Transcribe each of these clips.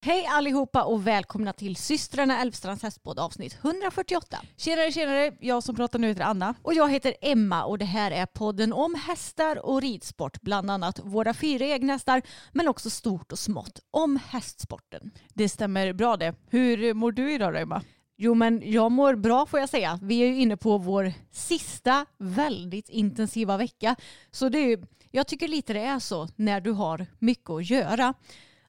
Hej allihopa och välkomna till systrarna Älvstrands hästpodd avsnitt 148. Tjenare, tjenare. Jag som pratar nu heter Anna. Och jag heter Emma och det här är podden om hästar och ridsport. Bland annat våra fyra egna hästar men också stort och smått om hästsporten. Det stämmer bra det. Hur mår du idag då Emma? Jo men jag mår bra får jag säga. Vi är ju inne på vår sista väldigt intensiva vecka. Så det är, jag tycker lite det är så när du har mycket att göra.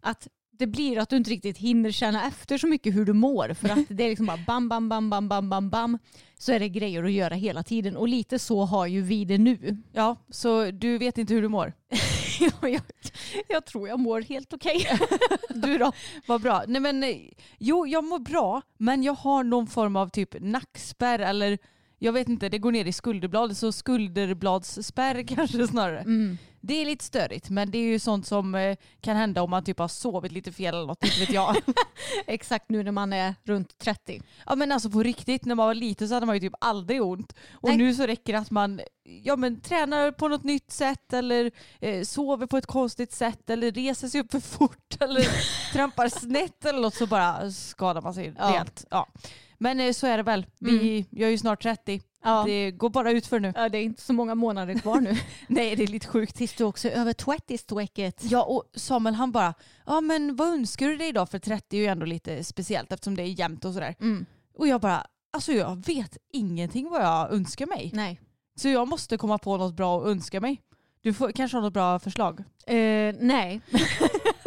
Att det blir att du inte riktigt hinner känna efter så mycket hur du mår. För att det är liksom bara bam, bam, bam, bam, bam, bam, bam. Så är det grejer att göra hela tiden. Och lite så har ju vi det nu. Ja, så du vet inte hur du mår? jag, jag tror jag mår helt okej. du då? Vad bra. Nej men, jo, jag mår bra, men jag har någon form av typ nackspärr eller jag vet inte, det går ner i skulderbladet så skulderbladsspärr kanske snarare. Mm. Det är lite störigt men det är ju sånt som eh, kan hända om man typ har sovit lite fel eller något, inte vet jag. Exakt nu när man är runt 30. Ja men alltså på riktigt, när man var liten så hade man ju typ aldrig ont. Och Nej. nu så räcker det att man ja, men, tränar på något nytt sätt eller eh, sover på ett konstigt sätt eller reser sig upp för fort eller trampar snett eller något så bara skadar man sig Ja. rejält. Ja. Men eh, så är det väl. Vi, Jag är ju snart 30. Ja. Det går bara ut för nu. Ja, det är inte så många månader kvar nu. Nej det är lite sjukt. Tills du också är över 30-strecket. Ja och Samuel han bara, ja men vad önskar du dig då? För 30 är ju ändå lite speciellt eftersom det är jämnt och sådär. Mm. Och jag bara, alltså jag vet ingenting vad jag önskar mig. Nej. Så jag måste komma på något bra att önska mig. Du får kanske har något bra förslag? Eh, nej.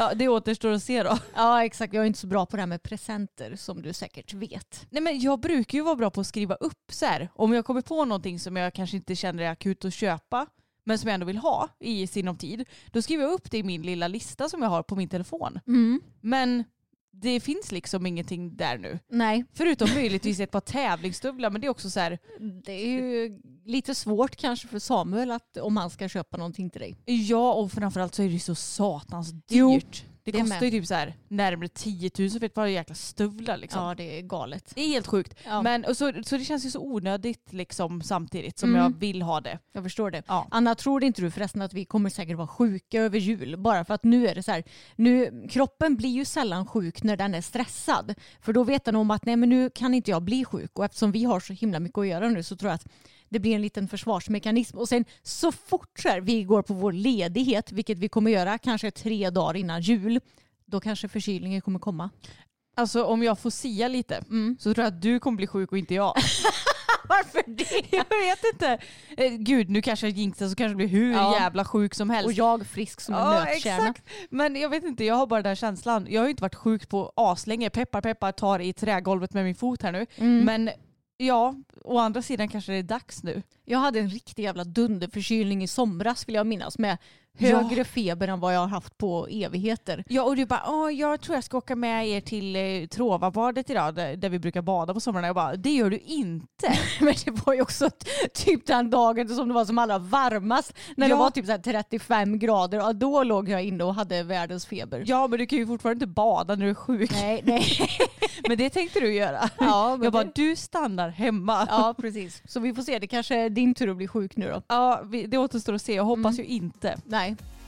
Ja det återstår att se då. Ja exakt, jag är inte så bra på det här med presenter som du säkert vet. Nej men jag brukar ju vara bra på att skriva upp så här. Om jag kommer på någonting som jag kanske inte känner är akut att köpa men som jag ändå vill ha i sinom tid. Då skriver jag upp det i min lilla lista som jag har på min telefon. Mm. Men det finns liksom ingenting där nu. Nej, Förutom möjligtvis ett par tävlingsstövlar men det är också så här. det är ju lite svårt kanske för Samuel att om han ska köpa någonting till dig. Ja och framförallt så är det så satans dyrt. Jo, det, det kostar ju typ så här närmare 10 000 för ett par jäkla stövlar liksom. Ja det är galet. Det är helt sjukt. Ja. Men, och så, så det känns ju så onödigt liksom samtidigt som Mm. jag vill ha det. Jag förstår det. Ja. Anna, tror inte du förresten att vi kommer säkert vara sjuka över jul? Bara för att nu är det så här, nu, kroppen blir ju sällan sjuk när den är stressad. För då vet den om att nej men nu kan inte jag bli sjuk. Och eftersom vi har så himla mycket att göra nu så tror jag att det blir en liten försvarsmekanism. Och sen så fort här, vi går på vår ledighet, vilket vi kommer göra kanske tre dagar innan jul, då kanske förkylningen kommer komma. Alltså om jag får sia lite Mm. så tror jag att du kommer bli sjuk och inte jag. Varför det? jag vet inte. Eh, Gud nu kanske jag jinxar så kanske jag blir hur Ja. jävla sjuk som helst. Och jag frisk som en Ja, nötkärna. exakt. Men jag vet inte, jag har bara den känslan. Jag har ju inte varit sjuk på aslänge. Peppar peppar tar i trägolvet med min fot här nu. Mm. Men ja, å andra sidan kanske det är dags nu. Jag hade en riktig jävla dunderförkylning i somras vill jag minnas med Ja. högre feber än vad jag har haft på evigheter. Ja och du bara, Åh, jag tror jag ska åka med er till eh, Trovabadet idag där, där vi brukar bada på somrarna. Jag bara, det gör du inte. Men det var ju också typ den dagen som det var som allra varmast. När det Ja. var typ så här 35 grader och då låg jag inne och hade världens feber. ja men du kan ju fortfarande inte bada när du är sjuk. Nej, nej. Men det tänkte du göra. Ja, jag bara, det- du stannar hemma. Ja, precis. Så vi får se. Det kanske är din tur att bli sjuk nu då. Ja, det återstår att se. Jag hoppas Mm. ju inte. Nej. Bye.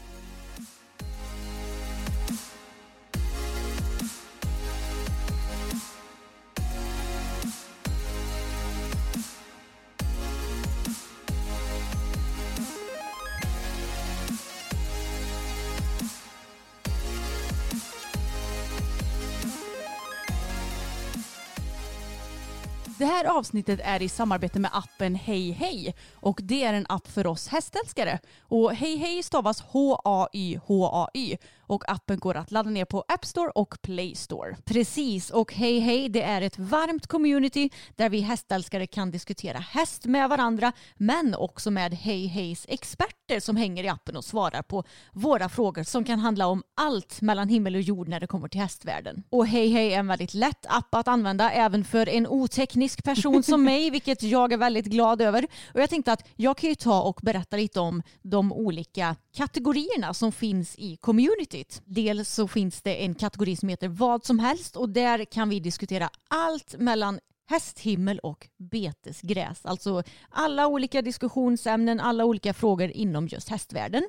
Det här avsnittet är i samarbete med appen Hej Hej och det är en app för oss hästälskare. Och Hej Hej stavas H-A-Y-H-A-Y och appen går att ladda ner på App Store och Play Store. Precis, och Hej Hej det är ett varmt community där vi hästälskare kan diskutera häst med varandra men också med Hej Hejs experter som hänger i appen och svarar på våra frågor som kan handla om allt mellan himmel och jord när det kommer till hästvärlden. Och Hej Hej är en väldigt lätt app att använda även för en oteknisk person som mig vilket jag är väldigt glad över. Och jag tänkte att jag kan ju ta och berätta lite om de olika kategorierna som finns i communityt. Dels så finns det en kategori som heter vad som helst och där kan vi diskutera allt mellan hästhimmel och betesgräs. Alltså alla olika diskussionsämnen, alla olika frågor inom just hästvärlden.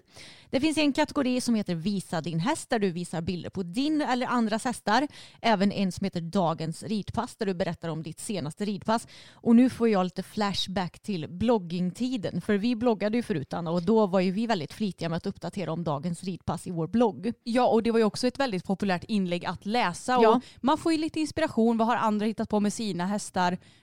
Det finns en kategori som heter Visa din häst där du visar bilder på din eller andras hästar. Även en som heter Dagens ridpass där du berättar om ditt senaste ridpass. Och nu får jag lite flashback till bloggingtiden. För vi bloggade ju förut Anna och då var ju vi väldigt flitiga med att uppdatera om dagens ridpass i vår blogg. Ja och det var ju också ett väldigt populärt inlägg att läsa och Ja. man får ju lite inspiration. Vad har andra hittat på med sina hästar?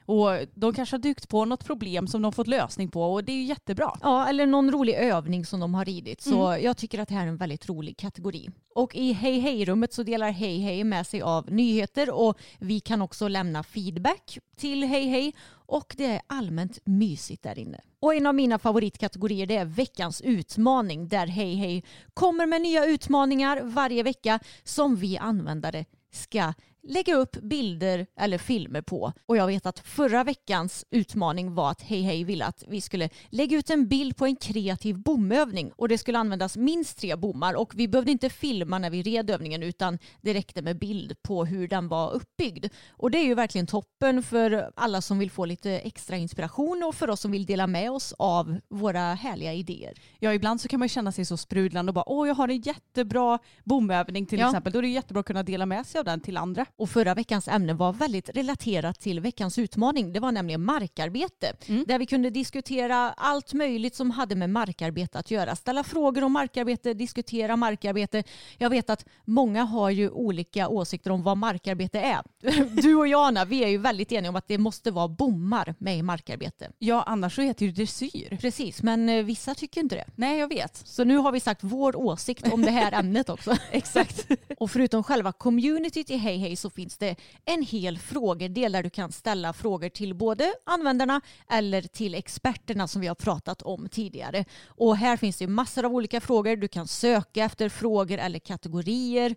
Och de kanske har dykt på något problem som de fått lösning på och det är ju jättebra. Ja, eller någon rolig övning som de har ridit. Så jag tycker att det här är en väldigt rolig kategori. Och i Hej Hej-rummet så delar Hej Hej med sig av nyheter och vi kan också lämna feedback till Hej Hej och det är allmänt mysigt där inne. Och en av mina favoritkategorier det är veckans utmaning där Hej Hej kommer med nya utmaningar varje vecka som vi användare ska lägga upp bilder eller filmer på. Och jag vet att förra veckans utmaning var att Hej Hej ville att vi skulle lägga ut en bild på en kreativ bomövning och det skulle användas minst tre bommar och vi behövde inte filma när vi red övningen utan det räckte med bild på hur den var uppbyggd. Och det är ju verkligen toppen för alla som vill få lite extra inspiration och för oss som vill dela med oss av våra härliga idéer. Ja ibland så kan man ju känna sig så sprudlande och bara åh jag har en jättebra bomövning till Ja. exempel. Då är det jättebra att kunna dela med sig av den till andra. Och förra veckans ämne var väldigt relaterat till veckans utmaning. Det var nämligen markarbete. Där vi kunde diskutera allt möjligt som hade med markarbete att göra. Ställa frågor om markarbete, diskutera markarbete. Jag vet att många har ju olika åsikter om vad markarbete är. Du och jag Anna, vi är ju väldigt eniga om att det måste vara bommar med i markarbete. Ja annars så heter det ju dressyr. Precis, men eh, vissa tycker inte det. Nej jag vet. Så nu har vi sagt vår åsikt om det här ämnet också. Exakt. Och förutom själva communityt i Hej Hej så finns det en hel frågedel där du kan ställa frågor till både användarna eller till experterna som vi har pratat om tidigare. Och här finns det massor av olika frågor. Du kan söka efter frågor eller kategorier.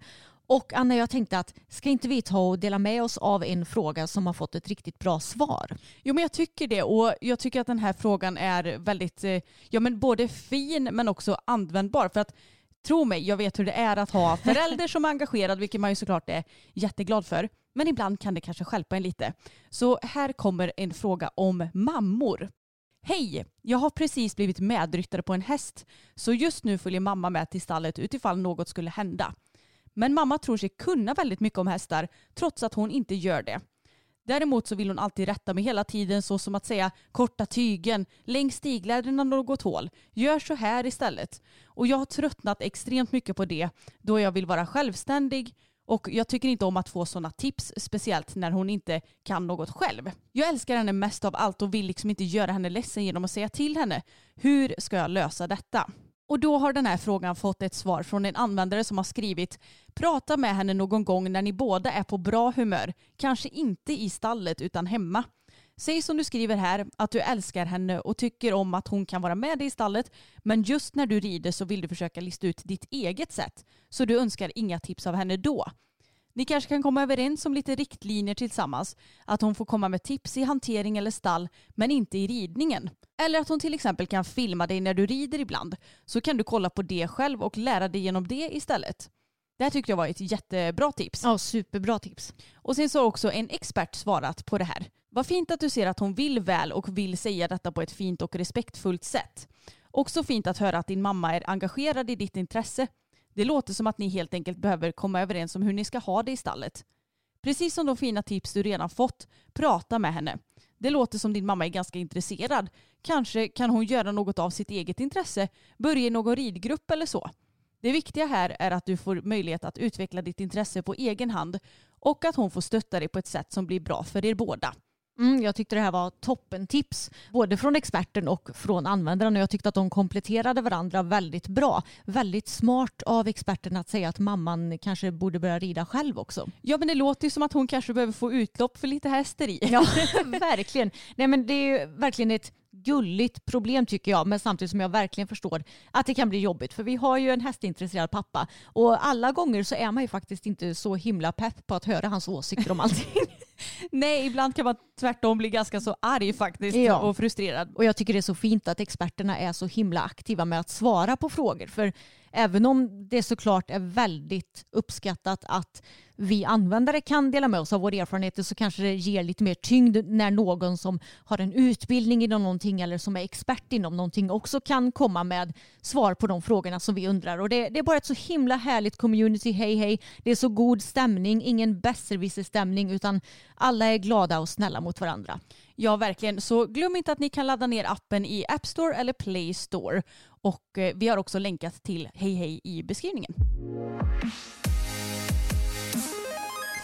Och Anna, jag tänkte att ska inte vi ta och dela med oss av en fråga som har fått ett riktigt bra svar? Jo men jag tycker det och jag tycker att den här frågan är väldigt, eh, ja men både fin men också användbar för att tro mig, jag vet hur det är att ha förälder som är engagerad vilket man ju såklart är jätteglad för. Men ibland kan det kanske skälpa en lite. Så här kommer en fråga om mammor. Hej! Jag har precis blivit medryttare på en häst så just nu följer mamma med till stallet utifall något skulle hända. Men mamma tror sig kunna väldigt mycket om hästar trots att hon inte gör det. Däremot så vill hon alltid rätta mig hela tiden så som att säga korta tygen, längs stiglädren något hål, gör så här istället. Och jag har tröttnat extremt mycket på det då jag vill vara självständig och jag tycker inte om att få sådana tips, speciellt när hon inte kan något själv. Jag älskar henne mest av allt och vill liksom inte göra henne ledsen genom att säga till henne. Hur ska jag lösa detta? Och då har den här frågan fått ett svar från en användare som har skrivit Prata med henne någon gång när ni båda är på bra humör. Kanske inte i stallet utan hemma. Säg som du skriver här att du älskar henne och tycker om att hon kan vara med dig i stallet men just när du rider så vill du försöka lista ut ditt eget sätt så du önskar inga tips av henne då. Ni kanske kan komma överens om lite riktlinjer tillsammans. Att hon får komma med tips i hantering eller stall men inte i ridningen. Eller att hon till exempel kan filma dig när du rider ibland. Så kan du kolla på det själv och lära dig genom det istället. Det här tyckte jag var ett jättebra tips. Ja, superbra tips. Och sen så har också en expert svarat på det här. Vad fint att du ser att hon vill väl och vill säga detta på ett fint och respektfullt sätt. Också fint att höra att din mamma är engagerad i ditt intresse. Det låter som att ni helt enkelt behöver komma överens om hur ni ska ha det i stallet. Precis som de fina tips du redan fått, prata med henne. Det låter som din mamma är ganska intresserad. Kanske kan hon göra något av sitt eget intresse, börja i någon ridgrupp eller så. Det viktiga här är att du får möjlighet att utveckla ditt intresse på egen hand och att hon får stötta dig på ett sätt som blir bra för er båda. Mm, jag tyckte det här var toppentips, både från experten och från användaren. Och jag tyckte att de kompletterade varandra väldigt bra. Väldigt smart av experten att säga att mamman kanske borde börja rida själv också. Ja men det låter ju som att hon kanske behöver få utlopp för lite hästeri. Ja, verkligen. Nej, men det är ju verkligen ett gulligt problem tycker jag, men samtidigt som jag verkligen förstår att det kan bli jobbigt. För vi har ju en hästintresserad pappa och alla gånger så är man ju faktiskt inte så himla pepp på att höra hans åsikter om allting. Nej, ibland kan man tvärtom bli ganska så arg faktiskt Ja. och frustrerad. Och jag tycker det är så fint att experterna är så himla aktiva med att svara på frågor. För även om det såklart är väldigt uppskattat att vi användare kan dela med oss av våra erfarenheter så kanske det ger lite mer tyngd när någon som har en utbildning inom någonting eller som är expert inom någonting också kan komma med svar på de frågorna som vi undrar. Och det, det är bara ett så himla härligt community, hej hej. Det är så god stämning, ingen besserwisser-stämning utan alla är glada och snälla mot varandra. Ja, verkligen. Så glöm inte att ni kan ladda ner appen i App Store eller Play Store. Och eh, vi har också länkat till Hej Hej i beskrivningen.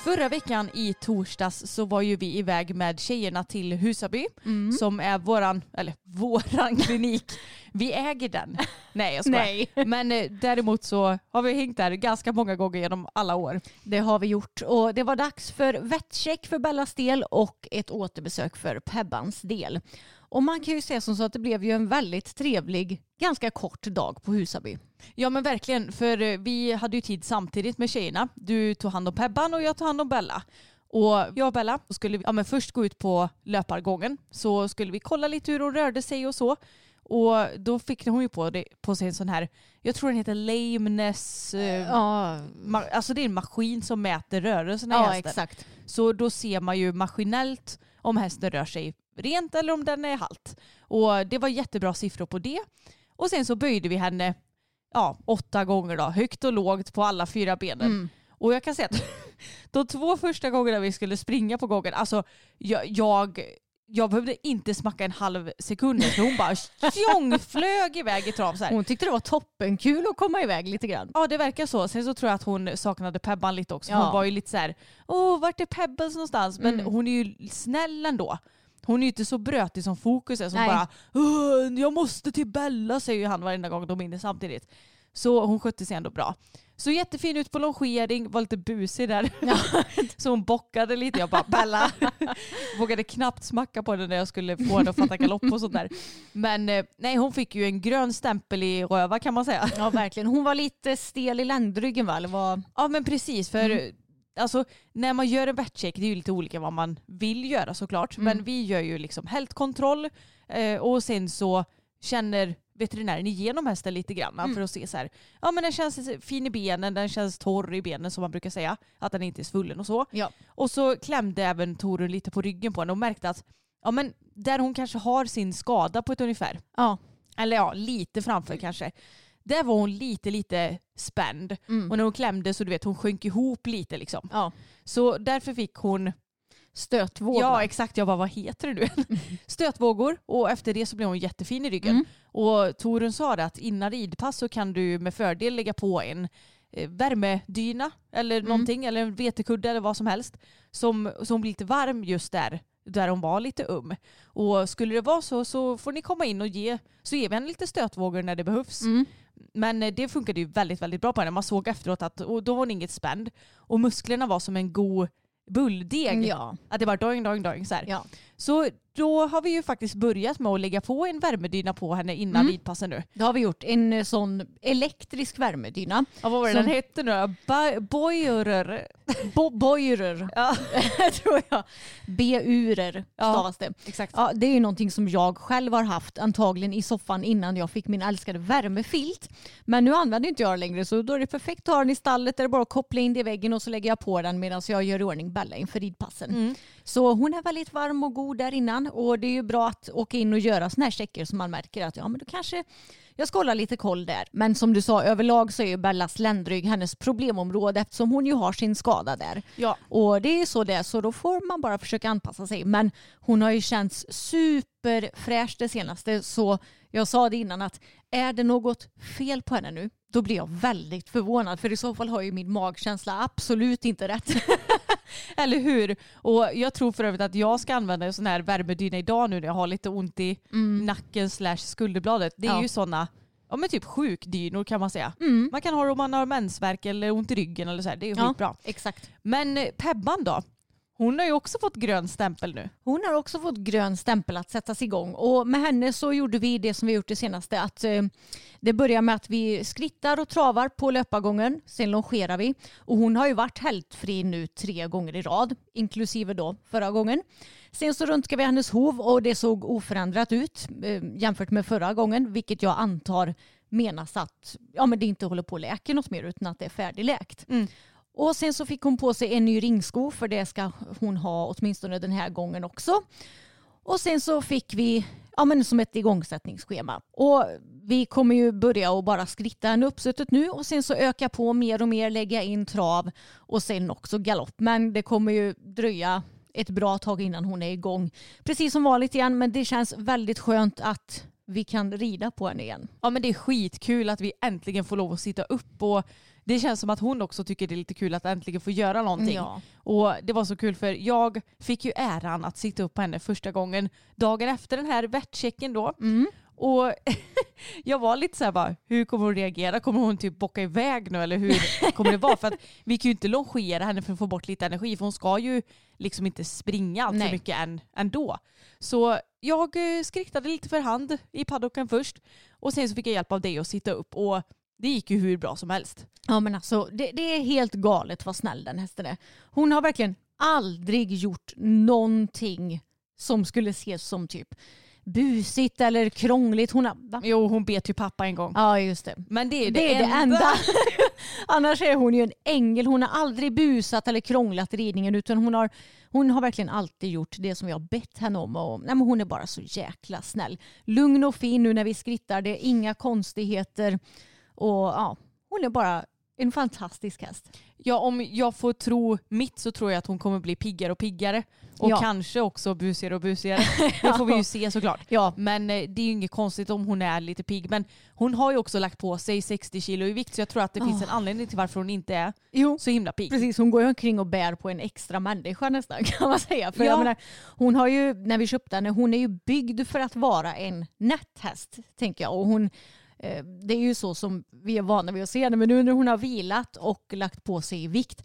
Förra veckan i torsdags så var ju vi iväg med tjejerna till Husaby som är våran, eller våran klinik. Vi äger den. Nej jag skojar. Nej. Men eh, däremot så har vi hängt där ganska många gånger genom alla år. Det har vi gjort och det var dags för vettcheck för Bellas del och ett återbesök för Pebbans del. Och man kan ju säga som så att det blev ju en väldigt trevlig, ganska kort dag på Husaby. Ja men verkligen, för eh, vi hade ju tid samtidigt med tjejerna. Du tog hand om Pebban och jag tog hand om Bella. Och jag och Bella skulle ja, men först gå ut på löpargången så skulle vi kolla lite hur hon rörde sig och så. Och då fick hon ju på, det, på sig en sån här, jag tror den heter lameness, eh, Ja, ma- alltså det är en maskin som mäter rörelserna i ja hästen. exakt. Så då ser man ju maskinellt om hästen rör sig rent eller om den är halt. Och det var jättebra siffror på det. Och sen så böjde vi henne ja, åtta gånger då, högt och lågt på alla fyra benen. Mm. Och jag kan säga att de två första gångerna vi skulle springa på gången, alltså jag, jag, jag behövde inte smacka en halv sekund för hon bara tjongflög iväg i trav så här. Hon tyckte det var toppenkul att komma iväg lite grann. Ja det verkar så. Sen så tror jag att hon saknade Pebban lite också. Ja. Hon var ju lite så här, åh vart är Pebbles någonstans? Men Mm. hon är ju snäll ändå. Hon är ju inte så brötig som Fokus är som Nej. bara "Åh, jag måste till Bella säger ju han varenda gång de är inne samtidigt. Så hon skötte sig ändå bra. Så jättefin ut på longering, var lite busig där. så hon bockade lite. Jag bara Bella. Vågade knappt smacka på henne när jag skulle få henne att fatta galopp och sånt där. Men eh, nej hon fick ju en grön stämpel i röva kan man säga. Ja verkligen. Hon var lite stel i ländryggen va? Vad? Ja men precis för Mm. Alltså, när man gör en vetcheck det är ju lite olika vad man vill göra såklart. Mm. Men vi gör ju liksom hältkontroll eh, och sen så känner veterinären igenom hästen lite grann Mm. för att se så här. Ja men den känns fin i benen, den känns torr i benen som man brukar säga. Att den inte är svullen och så. Ja. Och så klämde även Torun lite på ryggen på henne och märkte att ja men där hon kanske har sin skada på ett ungefär Ja. eller ja, lite framför kanske. Där var hon lite, lite spänd. Mm. Och när hon klämde så du vet, hon sjönk ihop lite liksom. ja. Så därför fick hon, Stötvåg ja exakt, jag bara vad heter det nu? Stötvågor och efter det så blev hon jättefin i ryggen. Mm. Och Torun sa det att innan ridpass så kan du med fördel lägga på en eh, värmedyna eller Mm. någonting eller en vetekudde eller vad som helst som, som blir lite varm just där där hon var lite um. Och skulle det vara så så får ni komma in och ge så ger vi henne lite stötvågor när det behövs. Mm. Men eh, det funkade ju väldigt, väldigt bra på henne. Man såg efteråt att och då var hon inget spänd. Och musklerna var som en god bulldeg. Ja. Att det var doing, doing, doing så här. Ja. Så då har vi ju faktiskt börjat med att lägga på en värmedyna på henne innan Mm. ridpassen nu. Det har vi gjort. En eh, sån elektrisk värmedyna. Ja, vad var det Som- den hette nu Boirer. Bo- Boirer Ja, tror jag. B-urer Ja. stavas det. exakt. Ja, det är ju någonting som jag själv har haft antagligen i soffan innan jag fick min älskade värmefilt. Men nu använder inte jag den längre så då är det perfekt att ha den i stallet där det bara att koppla in det i väggen och så lägger jag på den medan jag gör i ordning Bella inför ridpassen. Mm. Så hon är väldigt varm och god där innan och det är ju bra att åka in och göra sådana här checker som man märker att ja men då kanske jag ska hålla lite koll där. Men som du sa överlag så är ju Bellas ländrygg hennes problemområde eftersom hon ju har sin skada där. Ja. Och det är ju så det så då får man bara försöka anpassa sig. Men hon har ju känts superfräsch det senaste så jag sa det innan att är det något fel på henne nu då blir jag väldigt förvånad för i så fall har ju min magkänsla absolut inte rätt. Eller hur? Och jag tror för övrigt att jag ska använda en sån här värmedyna idag nu när jag har lite ont i nacken slash skulderbladet. Det är Ja. ju sådana Ja men typ sjukdynor kan man säga. Mm. Man kan ha det om man har mensvärk eller ont i ryggen eller så här. Det är ju Ja, skitbra. exakt. Men Pebban då? Hon har ju också fått grön stämpel nu. Hon har också fått grön stämpel att sättas igång och med henne så gjorde vi det som vi gjort det senaste. Att, eh, det börjar med att vi skrittar och travar på löpargången, sen longerar vi och hon har ju varit hältfri nu tre gånger i rad, inklusive då förra gången. Sen så röntgade vi hennes hov och det såg oförändrat ut eh, jämfört med förra gången, vilket jag antar menas att ja, men det inte håller på att läka något mer utan att det är färdigläkt. Och sen så fick hon på sig en ny ringsko för det ska hon ha åtminstone den här gången också. Och sen så fick vi ja, men som ett igångsättningsschema. Och vi kommer ju börja och bara skritta en uppsuttet nu och sen så öka på mer och mer, lägga in trav och sen också galopp. Men det kommer ju dröja ett bra tag innan hon är igång. Precis som vanligt igen men det känns väldigt skönt att vi kan rida på henne igen. Ja men det är skitkul att vi äntligen får lov att sitta upp och det känns som att hon också tycker det är lite kul att äntligen få göra någonting. Ja. Och det var så kul för jag fick ju äran att sitta upp på henne första gången dagen efter den här vettchecken då. Och jag var lite så här bara, hur kommer hon reagera? Kommer hon typ bocka iväg nu eller hur kommer det vara? För att vi kan ju inte longera henne för att få bort lite energi för hon ska ju liksom inte springa allt för mycket än, ändå. Så jag eh, skriktade lite för hand i paddocken först och sen så fick jag hjälp av dig att sitta upp och det gick ju hur bra som helst. Ja men alltså det, det är helt galet vad snäll den hästen är. Hon har verkligen aldrig gjort någonting som skulle ses som typ busigt eller krångligt. Hon har, va? Jo hon bet ju pappa en gång. Ja just det. Men det är det, Det är enda. det enda. Annars är hon ju en ängel. Hon har aldrig busat eller krånglat i ridningen utan hon har, hon har verkligen alltid gjort det som jag har bett henne om. Och, nej, men hon är bara så jäkla snäll. Lugn och fin nu när vi skrittar. Det är inga konstigheter. Och ja, hon är bara en fantastisk häst. Ja, om jag får tro mitt så tror jag att hon kommer bli piggare och piggare. Och Ja. kanske också busigare och busigare. Det får vi ju se såklart. Ja. Men eh, det är ju inget konstigt om hon är lite pigg. Men hon har ju också lagt på sig 60 kilo i vikt så jag tror att det finns en anledning till varför hon inte är Jo. så himla pigg. Precis, hon går ju omkring och bär på en extra människa nästan kan man säga. För Ja. jag menar, hon har ju, när vi köpte henne, hon är ju byggd för att vara en nätt häst, tänker jag. Och hon, det är ju så som vi är vana vid att se henne, men nu när hon har vilat och lagt på sig i vikt,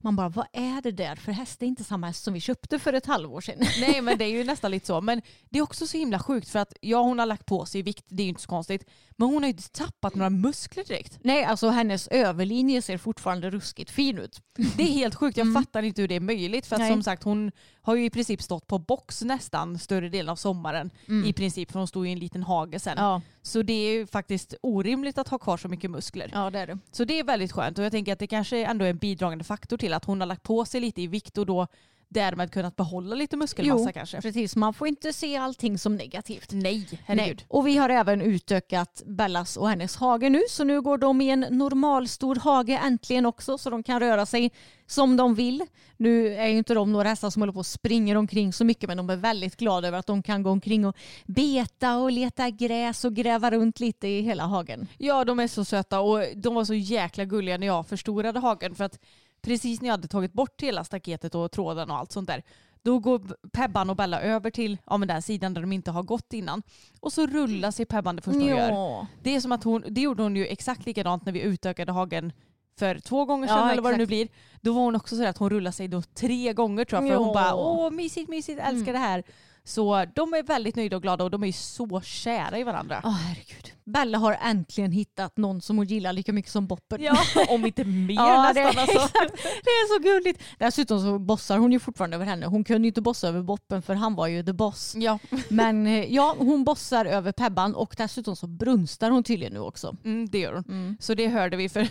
man bara, vad är det där för häst? Det är inte samma häst som vi köpte för ett halvår sedan. Nej men det är ju nästan lite så. Men det är också så himla sjukt för att ja hon har lagt på sig vikt, det är ju inte så konstigt. Men hon har ju inte tappat några muskler direkt. Nej, alltså hennes överlinje ser fortfarande ruskigt fin ut. Det är helt sjukt, jag fattar inte hur det är möjligt. För att Nej. som sagt hon har ju i princip stått på box nästan större delen av sommaren. I princip för hon stod i en liten hage sen. Ja, Så det är ju faktiskt orimligt att ha kvar så mycket muskler. ja det är det. Så det är väldigt skönt och jag tänker att det kanske ändå är en bidragande faktor till att hon har lagt på sig lite i vikt och då därmed kunnat behålla lite muskelmassa Jo, kanske. precis. Man får inte se allting som negativt. Nej, herregud. Nej. Och vi har även utökat Bellas och hennes hage nu. Så nu går de i en normalstor hage äntligen också så de kan röra sig som de vill. Nu är ju inte de några hästar som håller på och springer omkring så mycket men de är väldigt glada över att de kan gå omkring och beta och leta gräs och gräva runt lite i hela hagen. Ja, de är så söta och de var så jäkla gulliga när jag förstorade hagen för att precis när jag hade tagit bort hela staketet och tråden och allt sånt där då går Pebban och Bella över till ja, men den sidan där de inte har gått innan. Och så rullar sig Pebban det första hon gör. Det är som att hon, det gjorde hon ju exakt likadant när vi utökade hagen för två gånger sedan Ja, eller vad det nu exakt. blir. Då var hon också så att hon rullade sig då tre gånger tror jag. För Ja. hon bara åh mysigt mysigt älskar det här. Så de är väldigt nöjda och glada och de är så kära i varandra. Åh herregud. Bella har äntligen hittat någon som hon gillar lika mycket som Boppen. Ja, om inte mer Ja, det, nästan. Alltså. exakt. det är så gulligt. Dessutom så bossar hon ju fortfarande över henne. Hon kunde ju inte bossa över Boppen för han var ju the boss. Ja, Men eh, ja, hon bossar över Pebban och dessutom så brunstar hon tydligen nu också. mm, det gör hon. Så det hörde vi för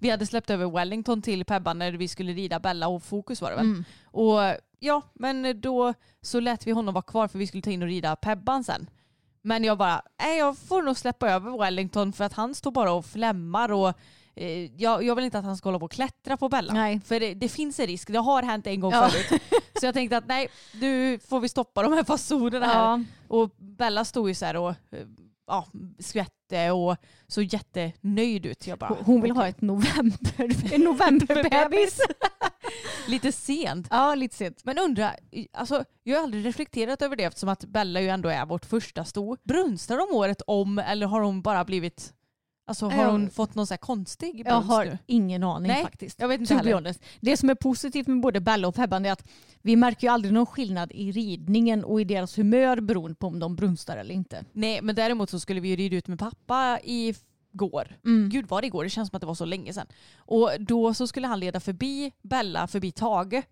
vi hade släppt över Wellington till Pebban när vi skulle rida Bella och Fokus var det väl. Och ja, men då så lät vi honom vara kvar för vi skulle ta in och rida Pebban sen. Men jag bara, nej jag får nog släppa över Wellington för att han står bara och flämmar och eh, jag, jag vill inte att han ska hålla på och klättra på Bella. Nej. För det, det finns en risk, det har hänt en gång Ja. förut. Så jag tänkte att nej, nu får vi stoppa de här fasonerna här. Ja. Och Bella stod ju så här och eh, ja, skvätte och så jättenöjd ut. Jag bara, Hon- vill ha okej. ett november, en novemberbebis. lite sent. Ja, lite sent. Men undrar, alltså, jag har aldrig reflekterat över det eftersom att Bella ju ändå är vårt första sto. Brunstar de året om eller har hon bara blivit, alltså har hon fått någon så här konstig Jag har nu? ingen aning Nej, faktiskt. jag vet inte heller. Det som är positivt med både Bella och Pebban är att vi märker ju aldrig någon skillnad i ridningen och i deras humör beroende på om de brunstar eller inte. Nej men däremot så skulle vi ju rida ut med pappa i går. Mm. Gud var det igår? Det känns som att det var så länge sedan. Och då så skulle han leda förbi Bella, förbi Tage.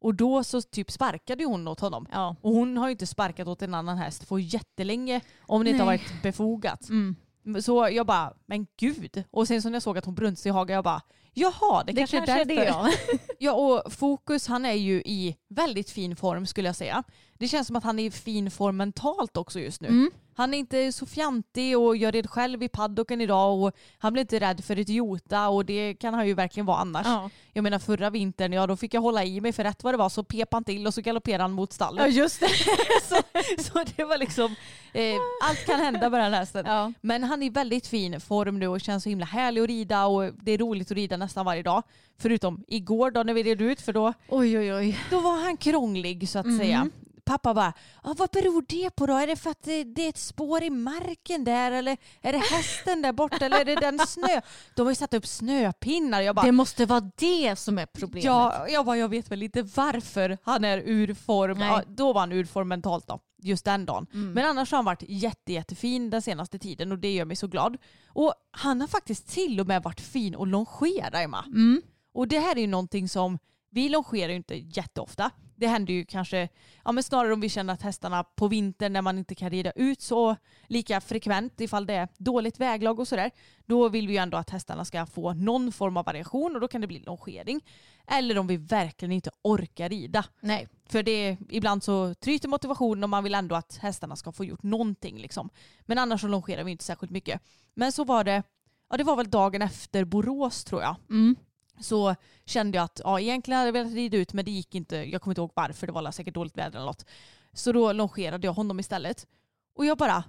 Och då så typ sparkade hon åt honom. Ja. Och hon har ju inte sparkat åt en annan häst på jättelänge om det inte har Nej. varit befogat. Mm. Så jag bara, men gud. Och sen så när jag såg att hon brunste i hagen, jag bara, jaha det, Det kanske, kanske är det därför. ja. Ja och Fokus han är ju i väldigt fin form skulle jag säga. Det känns som att han är i fin form mentalt också just nu. Mm. Han är inte så fjantig och jag red själv i paddocken idag och han blir inte rädd för ett jota och det kan han ju verkligen vara annars. Ja. Jag menar förra vintern, ja då fick jag hålla i mig för rätt vad det var så pep han till och så galopperade han mot ja, stallet. just det. så, så det var liksom, eh, allt kan hända med den hästen. Ja. Men han är i väldigt fin form nu och känns så himla härlig att rida och det är roligt att rida nästan varje dag. Förutom igår då när vi red ut för då, Oj oj oj. då var han krånglig så att Mhm. säga. Pappa bara, ah, vad beror det på då? Är det för att det, det är ett spår i marken där eller är det hästen där borta eller är det den snö? De har ju satt upp snöpinnar. Jag bara, Det måste vara det som är problemet. ja, jag, bara, jag vet väl inte varför han är ur form. Ja, då var han ur form mentalt då, just den dagen. Mm. Men annars har han varit jätte, jättefin den senaste tiden och det gör mig så glad. Och han har faktiskt till och med varit fin att longera Emma. Mm. Och det här är ju någonting som, vi longerar ju inte jätteofta. Det händer ju kanske, ja men snarare om vi känner att hästarna på vintern när man inte kan rida ut så lika frekvent ifall det är dåligt väglag och sådär. Då vill vi ju ändå att hästarna ska få någon form av variation och då kan det bli longering. Eller om vi verkligen inte orkar rida. Nej. För det, ibland så tryter motivationen och man vill ändå att hästarna ska få gjort någonting. Liksom. Men annars så longerar vi inte särskilt mycket. Men så var det, ja det var väl dagen efter Borås tror jag Mm så kände jag att ja, egentligen hade jag velat rida ut men det gick inte. Jag kommer inte ihåg varför, det var säkert dåligt väder eller något. Så då longerade jag honom istället. Och jag bara,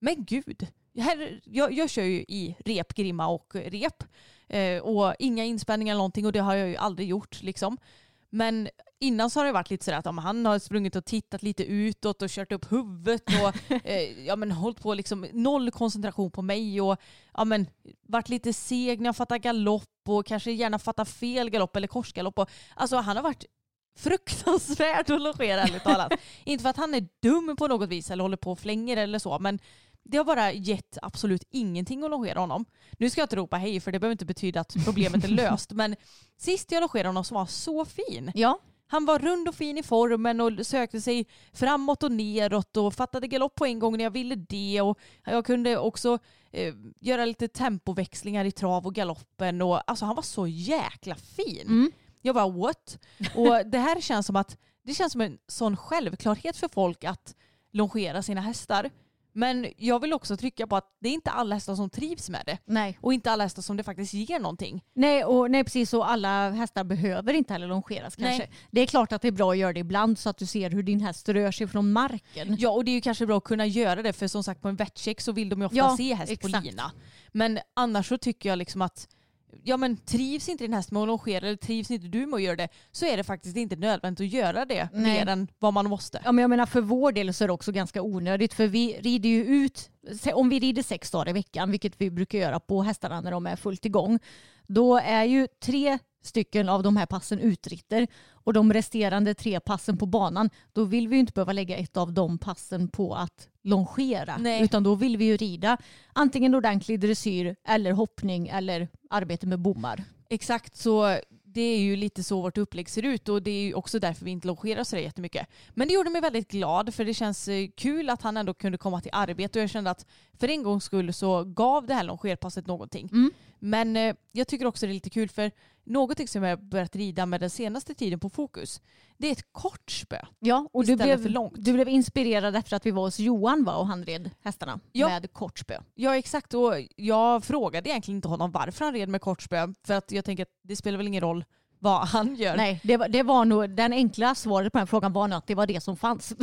men gud. Här, jag, jag kör ju i rep, grimma och rep. Eh, och inga inspänningar eller någonting och det har jag ju aldrig gjort. Liksom. Men innan så har det varit lite sådär att men han har sprungit och tittat lite utåt och kört upp huvudet och eh, ja, men hållit på liksom noll koncentration på mig och ja, men, varit lite seg när jag fattar galopp och kanske gärna fattar fel galopp eller korsgalopp. Och, alltså han har varit fruktansvärd att logera ärligt talat. Inte för att han är dum på något vis eller håller på och flänger eller så men det har bara gett absolut ingenting att logera honom. Nu ska jag inte ropa hej för det behöver inte betyda att problemet är löst men sist jag logerade honom så var han så fin. Ja. Han var rund och fin i formen och sökte sig framåt och neråt och fattade galopp på en gång när jag ville det. Och jag kunde också eh, göra lite tempoväxlingar i trav och galoppen. Och, alltså, han var så jäkla fin. Mm. Jag bara what? Och det här känns som att det känns som en sån självklarhet för folk att longera sina hästar. Men jag vill också trycka på att det är inte alla hästar som trivs med det. Nej. Och inte alla hästar som det faktiskt ger någonting. Nej, och, nej, precis så. Alla hästar behöver inte heller longeras kanske. Nej. Det är klart att det är bra att göra det ibland så att du ser hur din häst rör sig från marken. Ja och det är ju kanske bra att kunna göra det för som sagt på en vettcheck så vill de ju ofta Ja, se häst på exakt. lina. Men annars så tycker jag liksom att ja men trivs inte din häst med att longera eller trivs inte du med att göra det så är det faktiskt inte nödvändigt att göra det Nej. mer än vad man måste. Ja, men jag menar för vår del så är det också ganska onödigt för vi rider ju ut, om vi rider sex dagar i veckan, vilket vi brukar göra på hästarna när de är fullt igång, då är ju tre stycken av de här passen utritter och de resterande tre passen på banan, då vill vi ju inte behöva lägga ett av de passen på att longera. Nej. Utan då vill vi ju rida antingen ordentlig dressyr eller hoppning eller arbete med bommar. Exakt så det är ju lite så vårt upplägg ser ut och det är ju också därför vi inte longerar så jättemycket. Men det gjorde mig väldigt glad för det känns eh, kul att han ändå kunde komma till arbete och jag kände att för en gångs skull så gav det här longerpasset någonting. Mm. Men eh, jag tycker också det är lite kul för någonting som jag börjat rida med den senaste tiden på Fokus det är ett kort spö. Ja, och du blev, för långt. du blev inspirerad efter att vi var hos Johan va? och han red hästarna Ja. med kortspö. Ja exakt och jag frågade egentligen inte honom varför han red med kortspö för att jag tänker att det spelar väl ingen roll vad han gör. Nej, det var, det var nog, den enkla svaret på den frågan var nog att det var det som fanns.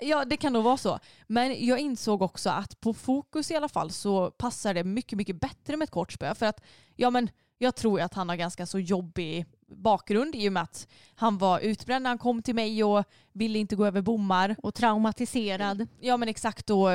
Ja det kan nog vara så. Men jag insåg också att på fokus i alla fall så passar det mycket, mycket bättre med ett kort spö. För att ja, men jag tror att han har ganska så jobbig bakgrund i och med att han var utbränd när han kom till mig och ville inte gå över bommar. Och traumatiserad. Ja men exakt och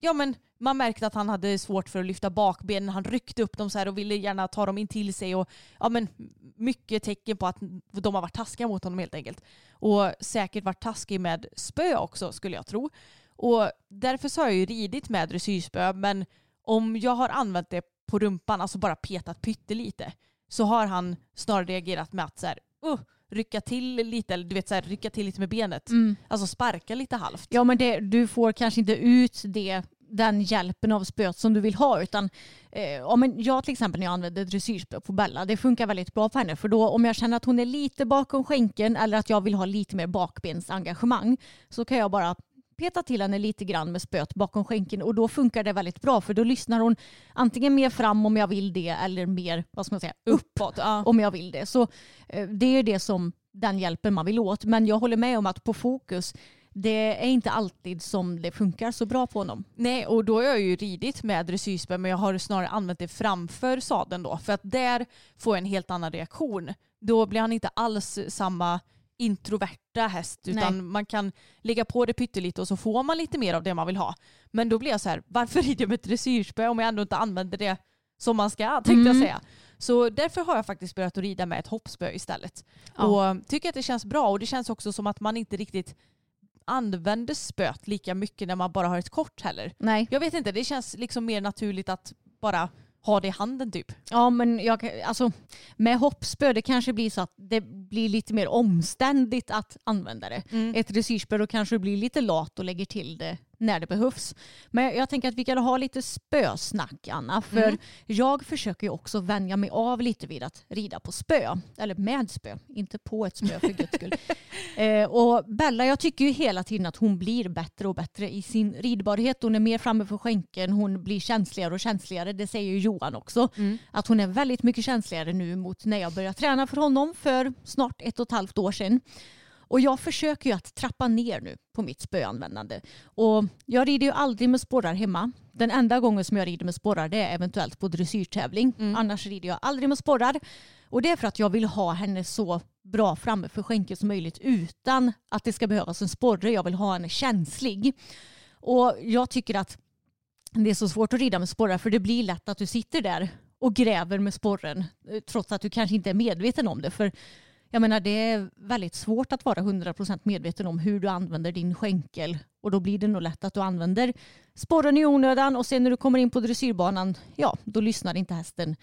ja men man märkte att han hade svårt för att lyfta bakbenen. Han ryckte upp dem så här och ville gärna ta dem in till sig och ja men mycket tecken på att de har varit taskiga mot honom helt enkelt. Och säkert varit taskig med spö också skulle jag tro. Och därför så har jag ju ridit med dressyrspö men om jag har använt det på rumpan, alltså bara petat pyttelite, så har han snarare reagerat med att så här, uh, rycka till lite, eller du vet så här, rycka till lite med benet. Mm. Alltså sparka lite halvt. Ja men det, du får kanske inte ut det, den hjälpen av spöet som du vill ha utan eh, ja, men jag till exempel när jag använder dressyrspö på Bella det funkar väldigt bra för henne för då om jag känner att hon är lite bakom skänken eller att jag vill ha lite mer bakbensengagemang så kan jag bara peta till henne lite grann med spöet bakom skänken och då funkar det väldigt bra för då lyssnar hon antingen mer fram om jag vill det eller mer vad ska man säga, Uppåt. Ja. om jag vill det. Så eh, det är det som den hjälpen man vill åt. Men jag håller med om att på fokus det är inte alltid som det funkar så bra på honom. Nej, och då har jag ju ridit med dressyrspö men jag har snarare använt det framför sadeln då. För att där får jag en helt annan reaktion. Då blir han inte alls samma introverta häst utan Nej. man kan lägga på det pyttelite och så får man lite mer av det man vill ha. Men då blir jag så här, varför rider jag med ett dressyrspö om jag ändå inte använder det som man ska tänkte jag Mm. säga. Så därför har jag faktiskt börjat att rida med ett hoppspö istället. Ja. Och tycker att det känns bra och det känns också som att man inte riktigt använder spöet lika mycket när man bara har ett kort heller. Nej. Jag vet inte, det känns liksom mer naturligt att bara ha det i handen typ. Ja men jag, alltså, med hoppspö det kanske blir så att det blir lite mer omständigt att använda det. Mm. Ett dressyrspö då kanske du blir lite lat och lägger till det när det behövs. Men jag tänker att vi kan ha lite spösnack Anna. För Mm. jag försöker ju också vänja mig av lite vid att rida på spö. Eller med spö, inte på ett spö för guds skull. eh, och Bella, jag tycker ju hela tiden att hon blir bättre och bättre i sin ridbarhet. Hon är mer framme för skänken, hon blir känsligare och känsligare. Det säger ju Johan också. Mm. Att hon är väldigt mycket känsligare nu mot när jag började träna för honom för snart ett och ett halvt år sedan. Och jag försöker ju att trappa ner nu på mitt spöanvändande. Och jag rider ju aldrig med sporrar hemma. Den enda gången som jag rider med sporrar det är eventuellt på dressyrtävling. Mm. Annars rider jag aldrig med sporrar. Och det är för att jag vill ha henne så bra framme för skänken som möjligt utan att det ska behövas en sporre. Jag vill ha henne känslig. Och jag tycker att det är så svårt att rida med sporrar för det blir lätt att du sitter där och gräver med sporren eh, trots att du kanske inte är medveten om det. För jag menar det är väldigt svårt att vara 100% medveten om hur du använder din skänkel och då blir det nog lätt att du använder sporren i onödan och sen när du kommer in på dressyrbanan, ja då lyssnar inte hästen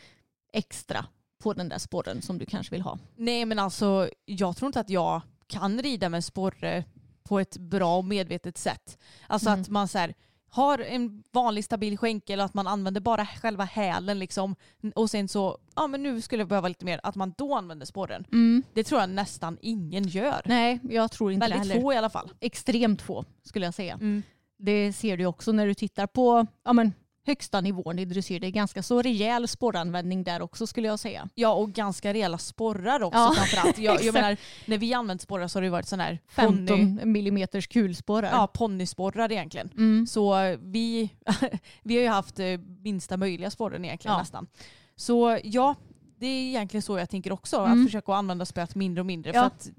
extra på den där sporren som du kanske vill ha. Nej men alltså jag tror inte att jag kan rida med sporre på ett bra och medvetet sätt. Alltså Mm. att man så här, har en vanlig stabil skänkel och att man använder bara själva hälen liksom. Och sen så, ja men nu skulle jag behöva lite mer, att man då använder sporren. Det tror jag nästan ingen gör. Nej, jag tror inte det Väldigt heller. få i alla fall. Extremt få skulle jag säga. Mm. Det ser du också när du tittar på ja, men, högsta nivån i dressyr. Det är ganska så rejäl sporranvändning där också skulle jag säga. Ja och ganska rejäla sporrar också Ja, framförallt. Jag, jag menar, när vi använt sporrar så har det varit sån här ponny, 15 millimeters kulsporrar. ja, ponnysporrar egentligen. Mm. Så vi, vi har ju haft eh, minsta möjliga sporren egentligen Ja. nästan. Så ja, det är egentligen så jag tänker också. Mm. Att försöka använda spöet mindre och mindre. Ja. För att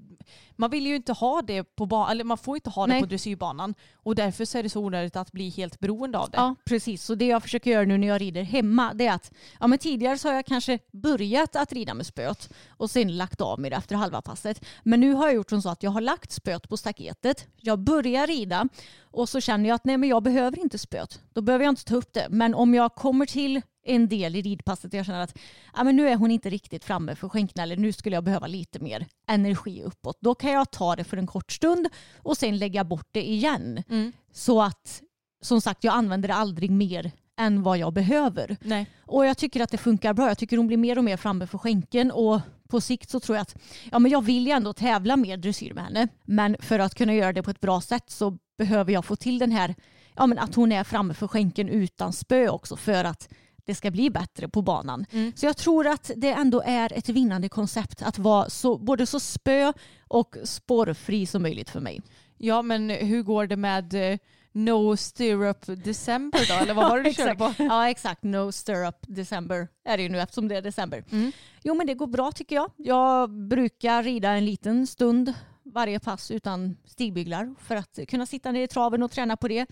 man vill ju inte ha det på banan, eller man får inte ha det Nej. på dressyrbanan. Och därför så är det så onödigt att bli helt beroende av det. Ja, precis. Så det jag försöker göra nu när jag rider hemma det är att ja, men tidigare så har jag kanske börjat att rida med spöet och sen lagt av med det efter halva passet. Men nu har jag gjort som så att jag har lagt spöet på staketet. Jag börjar rida och så känner jag att nej men jag behöver inte spöet. Då behöver jag inte ta upp det. Men om jag kommer till en del i ridpasset jag känner att ja, men nu är hon inte riktigt framme för skänken eller nu skulle jag behöva lite mer energi uppåt. Då kan jag ta det för en kort stund och sen lägga bort det igen. Mm. Så att som sagt jag använder det aldrig mer än vad jag behöver. Nej. Och jag tycker att det funkar bra. Jag tycker hon blir mer och mer framme för skänken och på sikt så tror jag att ja, men jag vill ju ändå tävla mer dressyr med henne. Men för att kunna göra det på ett bra sätt så behöver jag få till den här ja, men att hon är framme för skänken utan spö också för att det ska bli bättre på banan. Mm. Så jag tror att det ändå är ett vinnande koncept att vara så, både så spö och spårfri som möjligt för mig. Ja men hur går det med, eh, No Stirrup December då, eller vad var det du körde på? Ja exakt, no stirrup december är det ju nu eftersom det är december. Mm. Jo men det går bra tycker jag. Jag brukar rida en liten stund varje pass utan stigbyglar för att kunna sitta ner i traven och träna på det.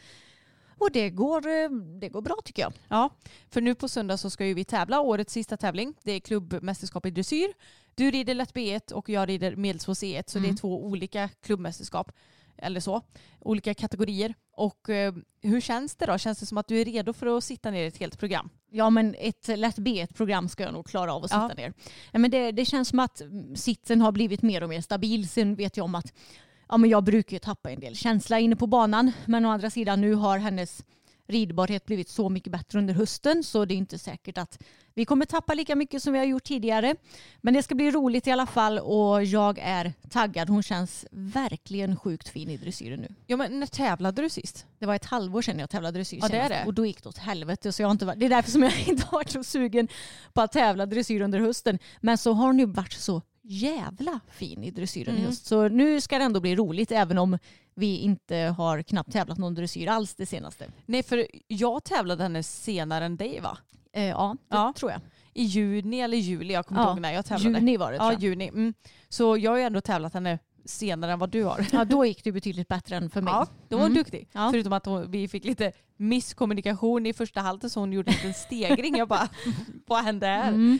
Och det går, eh, det går bra tycker jag. Ja, för nu på söndag så ska ju vi tävla, årets sista tävling. Det är klubbmästerskap i dressyr. Du rider lätt B1 och jag rider medelsvår C1 så det är två olika klubbmästerskap. Eller så. Olika kategorier. Och eh, hur känns det då? Känns det som att du är redo för att sitta ner i ett helt program? Ja men ett lätt B1-program ska jag nog klara av att sitta Ja. ner. Men det, det känns som att mm, sitsen har blivit mer och mer stabil. Sen vet jag om att ja, men jag brukar ju tappa en del känsla inne på banan. Men å andra sidan nu har hennes ridbarhet blivit så mycket bättre under hösten så det är inte säkert att vi kommer tappa lika mycket som vi har gjort tidigare. Men det ska bli roligt i alla fall och jag är taggad. Hon känns verkligen sjukt fin i dressyren nu. Ja men när tävlade du sist? Det var ett halvår sedan jag tävlade dressyr Ja, det är det. och då gick det åt helvete. Så jag har inte varit, det är därför som jag inte har varit så sugen på att tävla dressyr under hösten. Men så har hon ju varit så jävla fin i dressyren Mm. i höst. Så nu ska det ändå bli roligt även om vi inte har knappt tävlat någon dressyr alls det senaste. Nej för jag tävlade henne senare än dig va? Eh, ja, det Ja. tror jag. I juni eller juli, jag kommer inte Ja, ihåg när jag tävlade. Juni var det Ja, juni. Mm. Så jag har ju ändå tävlat henne senare än vad du har. Ja, då gick det betydligt bättre än för mig. Ja, då var hon Mm. duktig. Ja. Förutom att hon, vi fick lite misskommunikation i första halten så hon gjorde en liten stegring. Jag bara, vad hände här? Mm.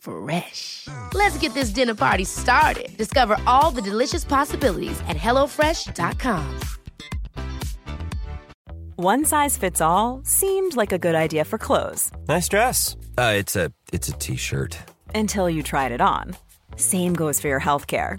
Fresh. Let's get this dinner party started. Discover all the delicious possibilities at hellofresh.com. One size fits all seemed like a good idea for clothes Nice dress. Uh, it's a it's a t-shirt. until you tried it on. Same goes for your healthcare.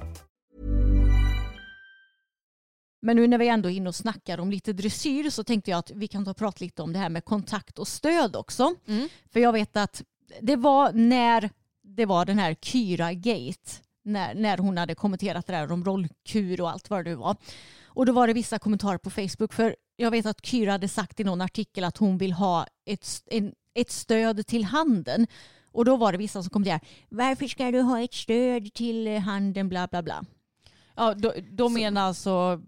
Men nu när vi ändå är inne och snackar om lite dressyr så tänkte jag att vi kan ta och prata lite om det här med kontakt och stöd också. Mm. För jag vet att det var när det var den här Kyra-gate, när, när hon hade kommenterat det där om rollkur och allt vad det var. Och då var det vissa kommentarer på Facebook för jag vet att Kyra hade sagt i någon artikel att hon vill ha ett, en, ett stöd till handen. Och då var det vissa som kommenterade varför ska du ha ett stöd till handen bla bla bla. Ja, då, då menar alltså...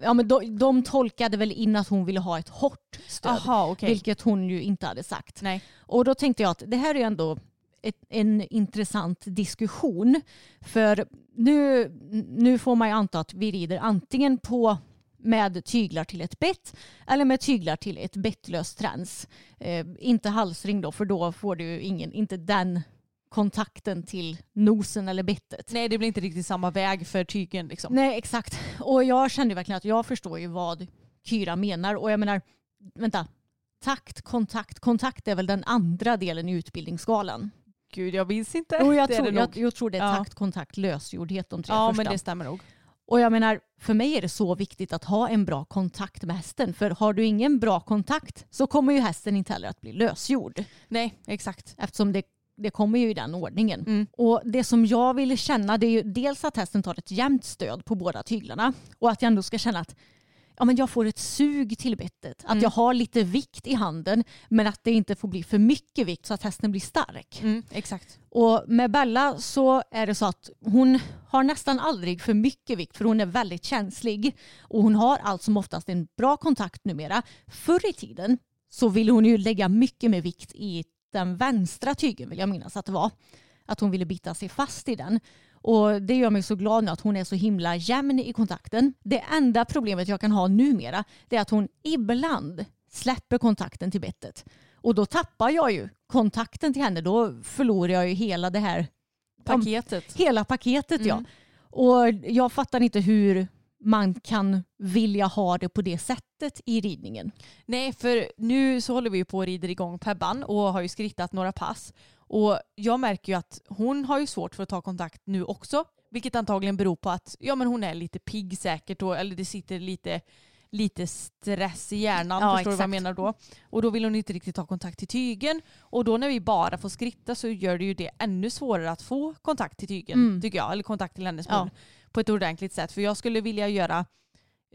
Ja, men de, de tolkade väl in att hon ville ha ett hårt stöd. Aha, okej. Vilket hon ju inte hade sagt. Nej. Och då tänkte jag att det här är ju ändå ett, en intressant diskussion. För nu, nu får man ju anta att vi rider antingen på med tyglar till ett bett eller med tyglar till ett bettlöst träns. Eh, inte halsring då för då får du ju ingen, inte den kontakten till nosen eller bettet. Nej, det blir inte riktigt samma väg för tygen liksom. Nej exakt. Och jag kände verkligen att jag förstår ju vad Kyra menar. Och jag menar, vänta. Takt, kontakt. Kontakt är väl den andra delen i utbildningsskalan. Gud, jag minns inte. Jo, jag, tror, jag, jag tror det är Ja. takt, kontakt, lösgjordhet de tre Ja, första. men det stämmer nog. Och jag menar, för mig är det så viktigt att ha en bra kontakt med hästen. För har du ingen bra kontakt så kommer ju hästen inte heller att bli lösgjord. Nej, exakt. Eftersom det, det kommer ju i den ordningen. Mm. Och det som jag vill känna det är ju dels att hästen tar ett jämnt stöd på båda tyglarna. Och att jag ändå ska känna att ja, men jag får ett sug till bettet. Att Mm. jag har lite vikt i handen men att det inte får bli för mycket vikt så att hästen blir stark. Mm, exakt. Och med Bella så är det så att hon har nästan aldrig för mycket vikt för hon är väldigt känslig. Och hon har allt som oftast en bra kontakt numera. Förr i tiden så ville hon ju lägga mycket mer vikt i den vänstra tygen vill jag minnas att det var. Att hon ville bita sig fast i den. Och det gör mig så glad nu att hon är så himla jämn i kontakten. Det enda problemet jag kan ha numera det är att hon ibland släpper kontakten till bettet. Och då tappar jag ju kontakten till henne. Då förlorar jag ju hela det här Paketet. Hela paketet ja. Mm. Och jag fattar inte hur man kan vilja ha det på det sättet i ridningen. Nej, för nu så håller vi ju på och rider igång Pebban och har ju skrittat några pass. Och jag märker ju att hon har ju svårt för att ta kontakt nu också. Vilket antagligen beror på att ja, men hon är lite pigg säkert, och, eller det sitter lite, lite stress i hjärnan. Ja, förstår du vad jag exakt. menar då? Och då vill hon inte riktigt ta kontakt till tygen. Och då när vi bara får skritta så gör det ju det ännu svårare att få kontakt till tygen, Mm. tycker jag. Eller kontakt till hennes Ja. På ett ordentligt sätt. För jag skulle vilja göra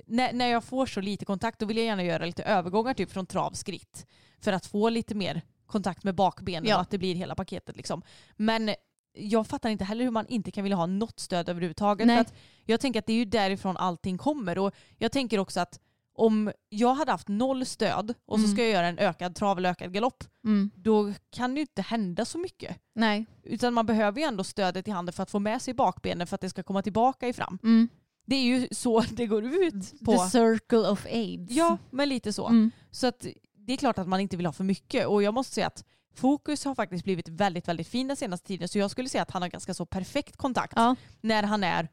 när, när jag får så lite kontakt då vill jag gärna göra lite övergångar typ från travskritt. För att få lite mer kontakt med bakbenen Ja. och att det blir hela paketet. Liksom. Men jag fattar inte heller hur man inte kan vilja ha något stöd överhuvudtaget. Nej. För att jag tänker att det är ju därifrån allting kommer. Och jag tänker också att om jag hade haft noll stöd och så Mm. ska jag göra en ökad trav eller ökad galopp, Mm. då kan det ju inte hända så mycket. Nej. Utan man behöver ju ändå stödet i handen för att få med sig bakbenen för att det ska komma tillbaka i fram. Mm. Det är ju så det går ut på. The circle of aids. Ja, men lite så. Mm. Så att det är klart att man inte vill ha för mycket. Och jag måste säga att fokus har faktiskt blivit väldigt, väldigt fin den senaste tiden. Så jag skulle säga att han har ganska så perfekt kontakt Ja. när han är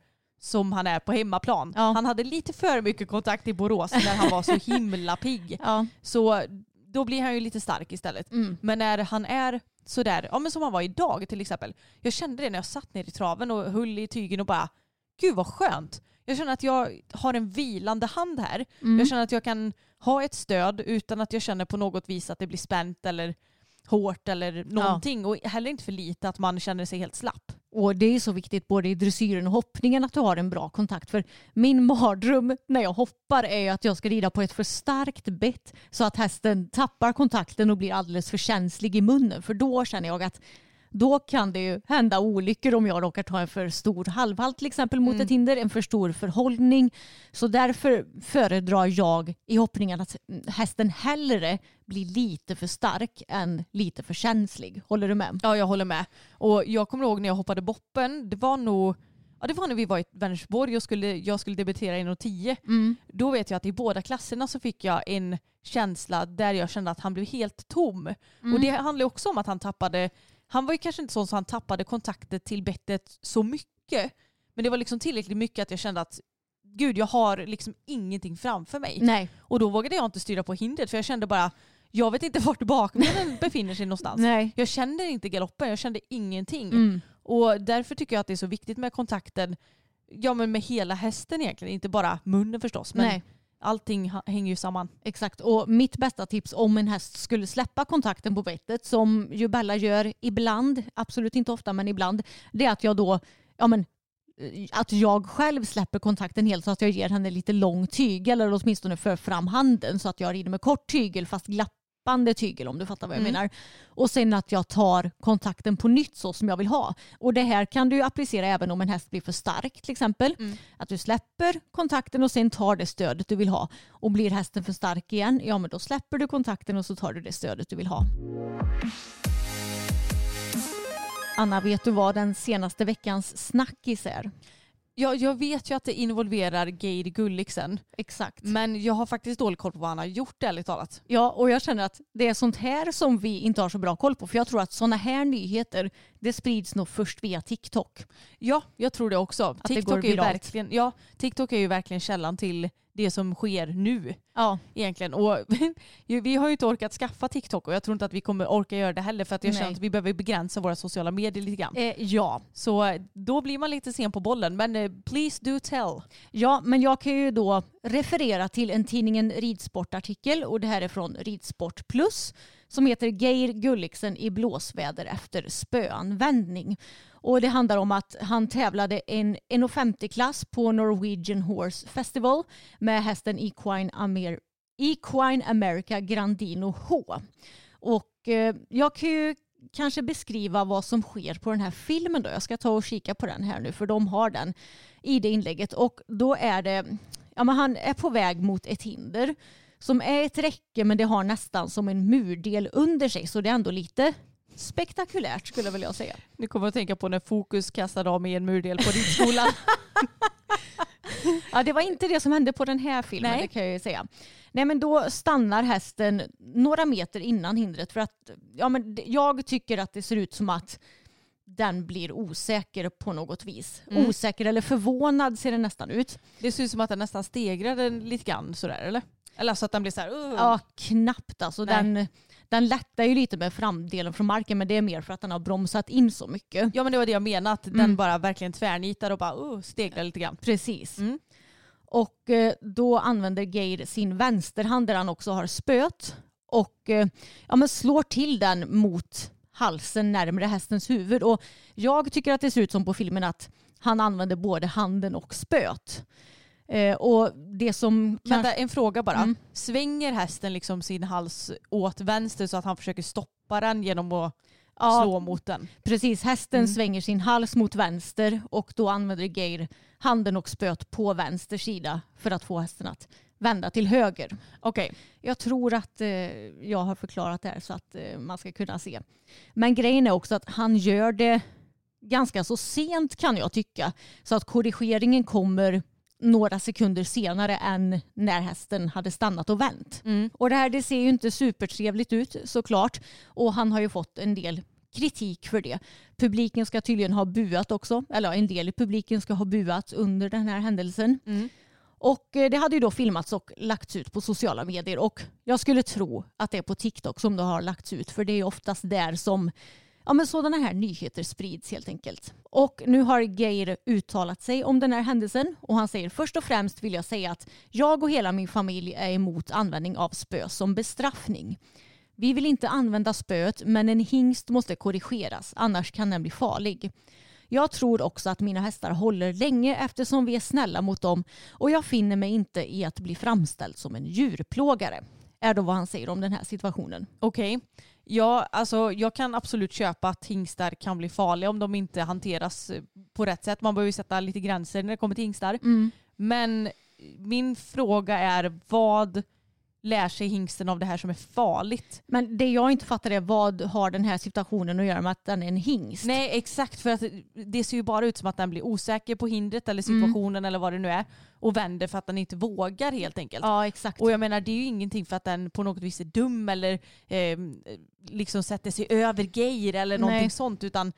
som han är på hemmaplan. Ja. Han hade lite för mycket kontakt i Borås när han var så himla pigg. Ja. Så då blir han ju lite stark istället. Mm. Men när han är sådär, ja men som han var idag till exempel. Jag kände det när jag satt ner i traven och höll i tygen och bara, gud vad skönt. Jag känner att jag har en vilande hand här. Mm. Jag känner att jag kan ha ett stöd utan att jag känner på något vis att det blir spänt eller hårt eller någonting. Och heller inte för lite att man känner sig helt slapp. Och det är så viktigt både i dressyren och hoppningen att du har en bra kontakt. För min mardröm när jag hoppar är att jag ska rida på ett för starkt bett så att hästen tappar kontakten och blir alldeles för känslig i munnen. För då känner jag att då kan det ju hända olyckor om jag råkar ta en för stor halvhalt till exempel mot ett hinder, en för stor förhållning. Så därför föredrar jag i hoppningen att hästen hellre blir lite för stark än lite för känslig. Håller du med? Ja, jag håller med. Och jag kommer ihåg när jag hoppade boppen, det var nog Ja, det var när vi var i Vänersborg och skulle, jag skulle debutera i 10. Mm. Då vet jag att i båda klasserna så fick jag en känsla där jag kände att han blev helt tom. Mm. Och det handlar också om att han tappade, han var ju kanske inte sån så han tappade kontakten till bettet så mycket. Men det var liksom tillräckligt mycket att jag kände att gud jag har liksom ingenting framför mig. Nej. Och då vågade jag inte styra på hindret för jag kände bara, jag vet inte vart bakbenen befinner sig någonstans. Nej. Jag kände inte galoppen, jag kände ingenting. Mm. Och därför tycker jag att det är så viktigt med kontakten ja, men med hela hästen egentligen. Inte bara munnen förstås. Men Nej allting hänger ju samman. Exakt. Och mitt bästa tips om en häst skulle släppa kontakten på bettet, som ju Bella gör ibland, absolut inte ofta men ibland, det är att jag då, ja men eh, att jag själv släpper kontakten helt så att jag ger henne lite lång tygel eller åtminstone för fram handen så att jag rider med kort tygel fast glappande tygel om du fattar vad jag Mm. menar. Och sen att jag tar kontakten på nytt så som jag vill ha. Och det här kan du applicera även om en häst blir för stark till exempel. Mm. Att du släpper kontakten och sen tar det stödet du vill ha. Och blir hästen för stark igen, ja men då släpper du kontakten och så tar du det stödet du vill ha. Anna, vet du vad den senaste veckans snackis är? Jag, jag vet ju att det involverar Geir Gulliksen. Exakt. Men jag har faktiskt dålig koll på vad han har gjort ärligt talat. Ja, och jag känner att det är sånt här som vi inte har så bra koll på. För jag tror att såna här nyheter, det sprids nog först via TikTok. Ja, jag tror det också. det TikTok, går är ju viralt. verkligen, ja, TikTok är ju verkligen källan till det som sker nu. Ja, egentligen. Och vi har ju inte orkat skaffa TikTok och jag tror inte att vi kommer orka göra det heller för att jag Nej. känner att vi behöver begränsa våra sociala medier lite grann. eh, ja. Så eh, då blir man lite sen på bollen. Men eh, please do tell. Ja, men jag kan ju då referera till en tidningen Ridsportartikel och det här är från Ridsport Plus som heter Geir Gulliksen i blåsväder efter spöanvändning. Och det handlar om att han tävlade en 1,50-klass på Norwegian Horse Festival med hästen Equine, Amer Equine America Grandino H. Och eh, jag kan ju kanske beskriva vad som sker på den här filmen då. Jag ska ta och kika på den här nu för de har den i det inlägget och då är det, ja men han är på väg mot ett hinder som är ett räcke men det har nästan som en murdel under sig så det är ändå lite spektakulärt skulle jag vilja säga. Nu kommer jag att tänka på när Fokus kastade av mig en murdel på ridskolan. Ja, det var inte det som hände på den här filmen, Nej. det kan jag ju säga. Nej, men då stannar hästen några meter innan hindret för att ja, men jag tycker att det ser ut som att den blir osäker på något vis. Mm. Osäker eller förvånad ser det nästan ut. Det ser ut som att den nästan stegrar den lite grann sådär eller? Eller så att den blir så här. Uh. Ja, knappt alltså. Nej. Den, den lättar ju lite med framdelen från marken men det är mer för att den har bromsat in så mycket. Ja men det var det jag menade, att den Mm. bara verkligen tvärnitar och bara uh, stegrar lite grann. Precis. Mm. Och eh, då använder Geir sin vänsterhand där han också har spöet och eh, ja, men slår till den mot halsen närmare hästens huvud. Och jag tycker att det ser ut som på filmen att han använder både handen och spöet. Eh, och det som Vänta, en fråga bara. Mm. Svänger hästen liksom sin hals åt vänster så att han försöker stoppa den genom att Ja. slå mot den? Precis, hästen Mm. svänger sin hals mot vänster och då använder Geir handen och spöet på vänster sida för att få hästen att vända till höger. Okej. Jag tror att eh, jag har förklarat det här så att eh, man ska kunna se. Men grejen är också att han gör det ganska så sent kan jag tycka. Så att korrigeringen kommer några sekunder senare än när hästen hade stannat och vänt. Mm. Och det här det ser ju inte supertrevligt ut såklart. Och han har ju fått en del kritik för det. Publiken ska tydligen ha buat också. Eller en del i publiken ska ha buat under den här händelsen. Mm. Och eh, det hade ju då filmats och lagts ut på sociala medier och jag skulle tro att det är på TikTok som det har lagts ut för det är oftast där som ja, men sådana här nyheter sprids helt enkelt. Och nu har Geir uttalat sig om den här händelsen och han säger först och främst vill jag säga att jag och hela min familj är emot användning av spö som bestraffning. Vi vill inte använda spöet men en hingst måste korrigeras annars kan den bli farlig. Jag tror också att mina hästar håller länge eftersom vi är snälla mot dem och jag finner mig inte i att bli framställd som en djurplågare. Är då vad han säger om den här situationen. Okej. Ja, alltså jag kan absolut köpa att hingstar kan bli farliga om de inte hanteras eh, på rätt sätt. Man behöver ju sätta lite gränser när det kommer till hingstar. Men min fråga är vad lär sig hingsten av det här som är farligt? Men det jag inte fattar är vad har den här situationen att göra med att den är en hingst? Nej exakt för att det ser ju bara ut som att den blir osäker på hindret eller situationen eller vad det nu är och vänder för att den inte vågar helt enkelt. Ja exakt. Och jag menar det är ju ingenting för att den på något vis är dum eller eh, liksom sätter sig över Geir eller någonting Nej. sånt utan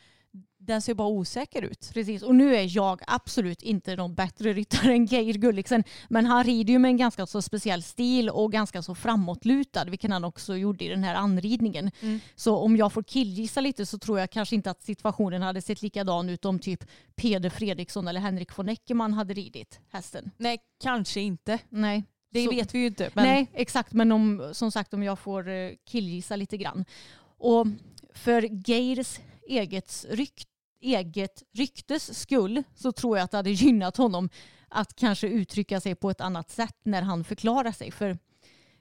den ser bara osäker ut. Precis, och nu är jag absolut inte någon bättre ryttare än Geir Gulliksen. Men han rider ju med en ganska så speciell stil och ganska så framåtlutad, vilket han också gjorde i den här anridningen. Mm. Så om jag får killgissa lite så tror jag kanske inte att situationen hade sett likadan ut om typ Peder Fredriksson eller Henrik von Eckermann hade ridit hästen. Nej kanske inte. Nej. Det Så- vet vi ju inte. Men Nej, exakt. Men om, som sagt om jag får eh, killgissa lite grann. Och för Geirs eget, rykt, eget ryktes skull så tror jag att det hade gynnat honom att kanske uttrycka sig på ett annat sätt när han förklarar sig. För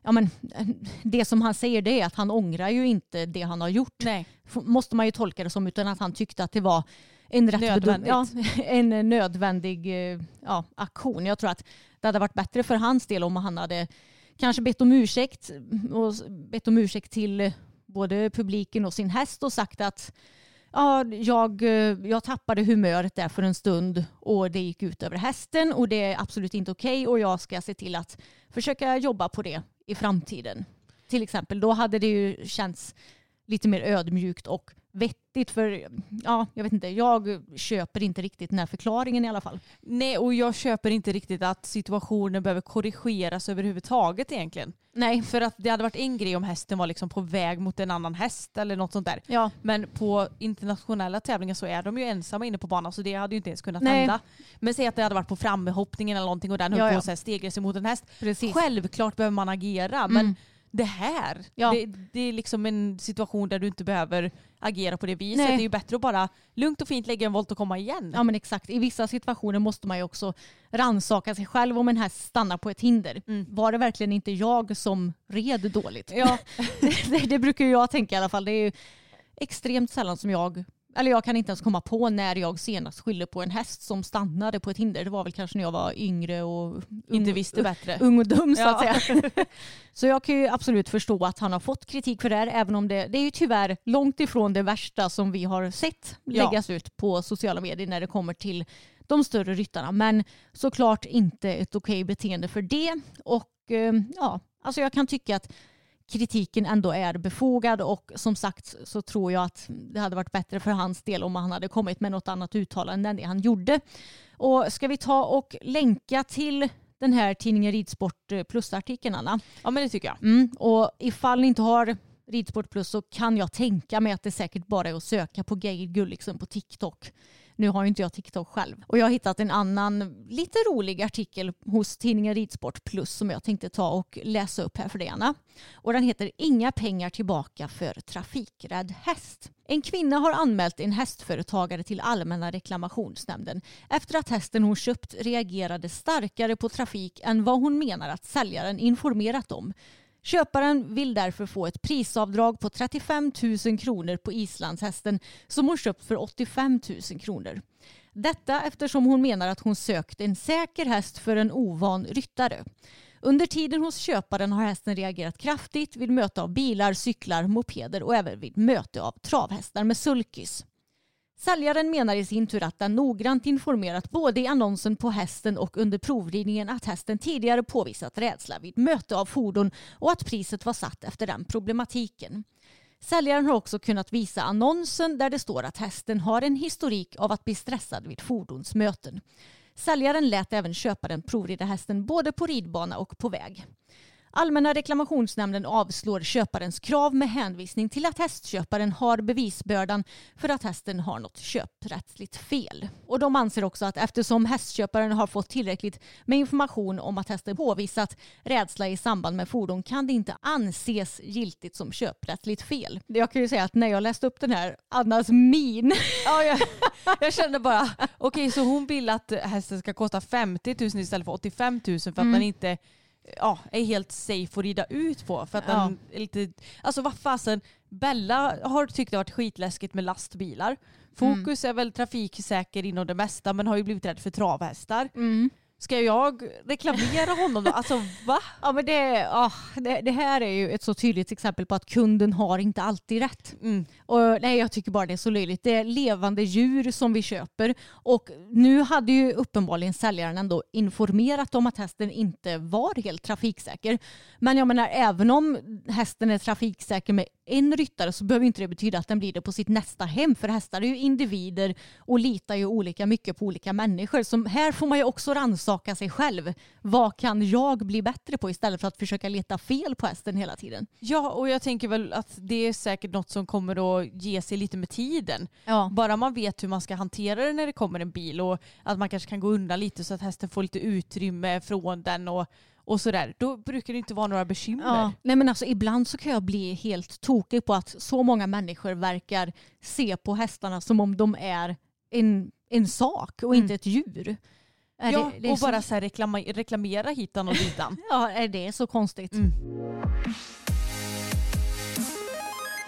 ja, men, eh, det som han säger det är att han ångrar ju inte det han har gjort. Nej. Måste man ju tolka det som utan att han tyckte att det var en, rätt Nödvändigt. ja, en nödvändig eh, ja, aktion. Jag tror att det hade varit bättre för hans del om han hade kanske bett om ursäkt och bett om ursäkt till eh, både publiken och sin häst och sagt att ja, jag, eh, jag tappade humöret där för en stund och det gick ut över hästen och det är absolut inte okej och jag ska se till att försöka jobba på det i framtiden. Till exempel, då hade det ju känts lite mer ödmjukt och vettigt för ja, jag vet inte, jag köper inte riktigt den här förklaringen i alla fall. Nej och jag köper inte riktigt att situationen behöver korrigeras överhuvudtaget egentligen. Nej, För att det hade varit en grej om hästen var liksom på väg mot en annan häst eller något sånt där. ja, Men på internationella tävlingar så är de ju ensamma inne på banan så det hade ju inte ens kunnat Nej. hända. Men säg att det hade varit på framhoppningen eller någonting och den höll Ja, på ja. att här stegra sig mot en häst. precis. Självklart behöver man agera Mm. men det här, Ja. det, det är liksom en situation där du inte behöver agera på det viset. Nej. Det är ju bättre att bara lugnt och fint lägga en volt och komma igen. Ja men exakt. I vissa situationer måste man ju också rannsaka sig själv om en häst stannar på ett hinder. Mm. Var det verkligen inte jag som red dåligt? Ja. det, det brukar jag tänka i alla fall. Det är ju extremt sällan som jag, eller jag kan inte ens komma på när jag senast skyllde på en häst som stannade på ett hinder. Det var väl kanske när jag var yngre och Inte ung- visste bättre. ung och dum så Ja. att säga. Så jag kan ju absolut förstå att han har fått kritik för det här, även om det, det är ju tyvärr långt ifrån det värsta som vi har sett Ja. läggas ut på sociala medier när det kommer till de större ryttarna. Men såklart inte ett okej beteende för det. Och eh, ja, alltså jag kan tycka att kritiken ändå är befogad och som sagt så tror jag att det hade varit bättre för hans del om han hade kommit med något annat uttalande än det han gjorde. Och ska vi ta och länka till den här tidningen Ridsport Plus-artikeln Anna? Ja men det tycker jag. Mm, och ifall ni inte har Ridsport Plus så kan jag tänka mig att det säkert bara är att söka på Geir Gulliksen på TikTok. Nu har ju inte jag TikTok själv. Och jag har hittat en annan lite rolig artikel hos tidningen Ridsport Plus som jag tänkte ta och läsa upp här för dig Anna. Och den heter Inga pengar tillbaka för trafikrädd häst. En kvinna har anmält en hästföretagare till Allmänna reklamationsnämnden efter att hästen hon köpt reagerade starkare på trafik än vad hon menar att säljaren informerat om. Köparen vill därför få ett prisavdrag på 35 000 kronor på islandshästen som hon köpt för 85 000 kronor. Detta eftersom hon menar att hon sökt en säker häst för en ovan ryttare. Under tiden hos köparen har hästen reagerat kraftigt vid möte av bilar, cyklar, mopeder och även vid möte av travhästar med sulkys. Säljaren menar i sin tur att den noggrant informerat både i annonsen på hästen och under provridningen att hästen tidigare påvisat rädsla vid möte av fordon och att priset var satt efter den problematiken. Säljaren har också kunnat visa annonsen där det står att hästen har en historik av att bli stressad vid fordonsmöten. Säljaren lät även köparen provrida hästen både på ridbana och på väg. Allmänna reklamationsnämnden avslår köparens krav med hänvisning till att hästköparen har bevisbördan för att hästen har något köprättsligt fel. Och de anser också att eftersom hästköparen har fått tillräckligt med information om att hästen påvisat rädsla i samband med fordon kan det inte anses giltigt som köprättsligt fel. Jag kan ju säga att när jag läste upp den här, Annas min. Ja, jag, jag kände bara, okej okay, så hon vill att hästen ska kosta 50 000 istället för 85 000 för att Mm. den inte ja, är helt safe att rida ut på. För att Ja. den är lite, alltså vad fasen, Bella har tyckt det varit skitläskigt med lastbilar. Fokus är väl trafiksäker inom det mesta men har ju blivit rädd för travhästar. Mm. Ska jag reklamera honom då? Alltså va? Ja, men det, ah, det, det här är ju ett så tydligt exempel på att kunden har inte alltid rätt. Mm. Och, nej, jag tycker bara det är så löjligt. Det är levande djur som vi köper och nu hade ju uppenbarligen säljaren ändå informerat om att hästen inte var helt trafiksäker. Men jag menar även om hästen är trafiksäker med en ryttare så behöver inte det betyda att den blir det på sitt nästa hem. För hästar är ju individer och litar ju olika mycket på olika människor. Så här får man ju också rannsaka sig själv. Vad kan jag bli bättre på istället för att försöka leta fel på hästen hela tiden? Ja och jag tänker väl att det är säkert något som kommer att ge sig lite med tiden. Ja. Bara man vet hur man ska hantera det när det kommer en bil och att man kanske kan gå undan lite så att hästen får lite utrymme från den och, och sådär. Då brukar det inte vara några bekymmer. Ja. Nej, men alltså, ibland så kan jag bli helt tokig på att så många människor verkar se på hästarna som om de är en, en sak och inte ett djur. Är Ja, det, det och så, bara så reklama, reklamera hitan och ditan. ja, är det så konstigt? Mm.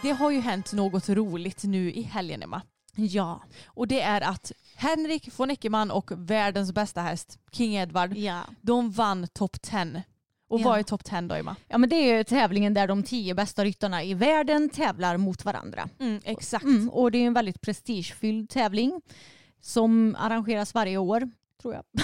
Det har ju hänt något roligt nu i helgen Emma. Ja. Och det är att Henrik von Eckermann och världens bästa häst, King Edward, Ja. de vann topp 10. Och Ja. vad är topp 10 då Emma? ja, men det är tävlingen där de tio bästa ryttarna i världen tävlar mot varandra. Mm, exakt. Mm, och det är en väldigt prestigefylld tävling som arrangeras varje år, tror jag.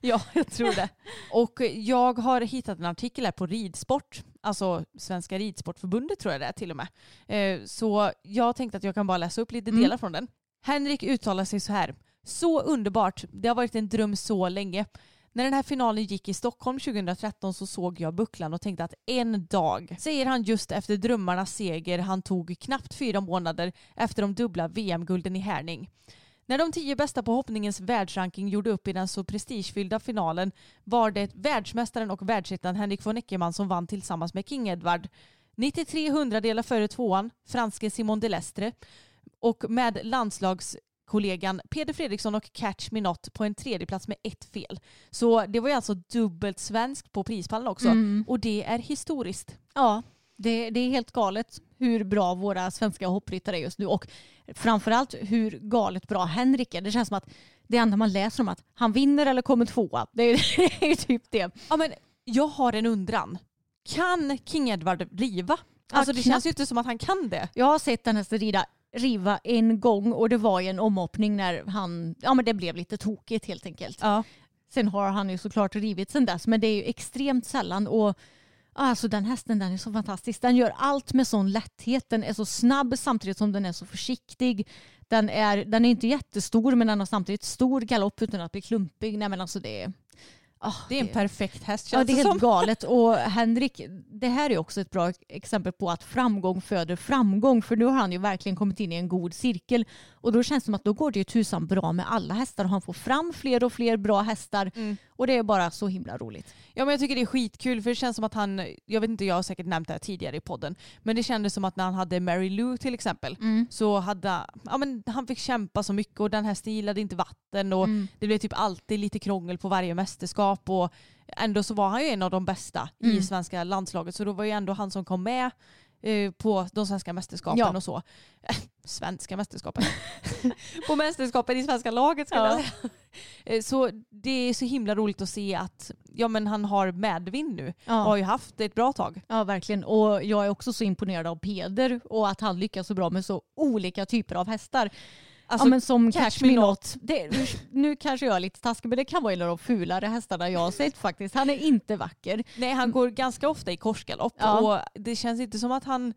Ja, jag tror det. Och jag har hittat en artikel här på Ridsport, alltså Svenska Ridsportförbundet tror jag det är till och med. Eh, Så jag tänkte att jag kan bara läsa upp lite Mm. delar från den. Henrik uttalar sig så här. Så underbart. Det har varit en dröm så länge. När den här finalen gick i Stockholm 2013 så såg jag bucklan och tänkte att en dag, säger han just efter drömmarnas seger han tog knappt fyra månader efter de dubbla VM-gulden i Härning. När de tio bästa på hoppningens världsranking gjorde upp i den så prestigefyllda finalen var det världsmästaren och världsettan Henrik von Eckermann som vann tillsammans med King Edward. 93 hundradelar före tvåan, franske Simon Delestre och med landslagskollegan Peder Fredriksson och Catch Me Not på en tredje plats med ett fel. Så det var ju alltså dubbelt svenskt på prispallen också Mm. och det är historiskt. Ja, det, det är helt galet hur bra våra svenska hoppryttare är just nu och framförallt hur galet bra Henrik är. Det känns som att det enda man läser om att han vinner eller kommer tvåa. Det är, det är typ det. Ja, men jag har en undran. Kan King Edward riva? Alltså det knappt. känns ju inte som att han kan det. Jag har sett den hästen rida riva en gång och det var i en omhoppning när han, ja men det blev lite tokigt helt enkelt. Ja. Sen har han ju såklart rivit sen dess men det är ju extremt sällan och Alltså den hästen den är så fantastisk. Den gör allt med sån lätthet. Den är så snabb samtidigt som den är så försiktig. Den är, den är inte jättestor men den har samtidigt stor galopp utan att bli klumpig. Nej men alltså det är... ah, Det är en perfekt häst Ja, känns det är det helt som. galet. Och Henrik, det här är också ett bra exempel på att framgång föder framgång. För nu har han ju verkligen kommit in i en god cirkel. Och då känns det som att då går det ju tusan bra med alla hästar. Och han får fram fler och fler bra hästar. Mm. Och det är bara så himla roligt. Ja men jag tycker det är skitkul för det känns som att han, jag vet inte jag har säkert nämnt det här tidigare i podden, men det kändes som att när han hade Mary Lou till exempel så hade ja, men han fick kämpa så mycket och den hästen gillade inte vatten och Mm. det blev typ alltid lite krångel på varje mästerskap och ändå så var han ju en av de bästa Mm. i svenska landslaget så då var ju ändå han som kom med eh, på de svenska mästerskapen Ja. och så. Svenska mästerskapen. på mästerskapen i svenska laget ska Ja. säga. Eh, Så det är så himla roligt att se att ja, men han har medvind nu och har Ja. ju haft det ett bra tag. ja, verkligen. Och jag är också så imponerad av Peder och att han lyckas så bra med så olika typer av hästar. Alltså, ja, men som catch Catch, me not. Not. Det, nu kanske jag är lite taskig men det kan vara en av de fulare hästarna jag har sett faktiskt. Han är inte vacker. Nej, han går ganska ofta i korsgalopp Ja. och det känns inte som att han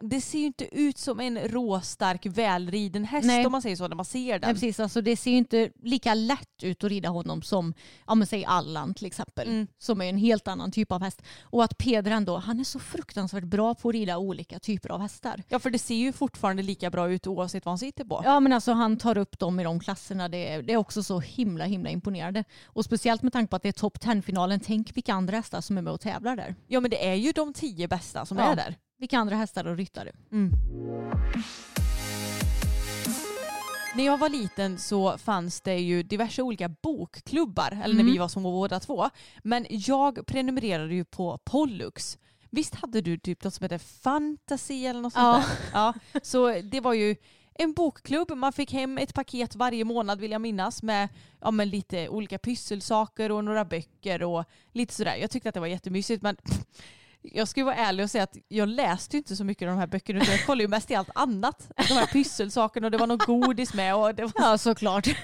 det ser ju inte ut som en råstark välriden häst Nej. om man säger så när man ser den. Nej, precis, alltså, det ser ju inte lika lätt ut att rida honom som ja, men säg Allan till exempel. Mm. Som är en helt annan typ av häst. Och att Peder ändå, han är så fruktansvärt bra på att rida olika typer av hästar. Ja för det ser ju fortfarande lika bra ut oavsett vad han sitter på. Ja men alltså han tar upp dem i de klasserna. Det är, det är också så himla himla imponerande. Och speciellt med tanke på att det är topp 10-finalen. Tänk vilka andra hästar som är med och tävlar där. Ja men det är ju de tio bästa som Ja. är där. Vilka andra hästar och ryttare. Mm. När jag var liten så fanns det ju diverse olika bokklubbar, eller när Mm. vi var små båda två. Men jag prenumererade ju på Pollux. Visst hade du typ något som heter Fantasy eller något sånt Ja. där? Ja. Så det var ju en bokklubb. Man fick hem ett paket varje månad vill jag minnas med ja, men lite olika pysselsaker och några böcker och lite sådär. Jag tyckte att det var jättemysigt men jag ska ju vara ärlig och säga att jag läste inte så mycket av de här böckerna utan jag kollade ju mest i allt annat. De här pysselsakerna och det var något godis med och det var Ja såklart.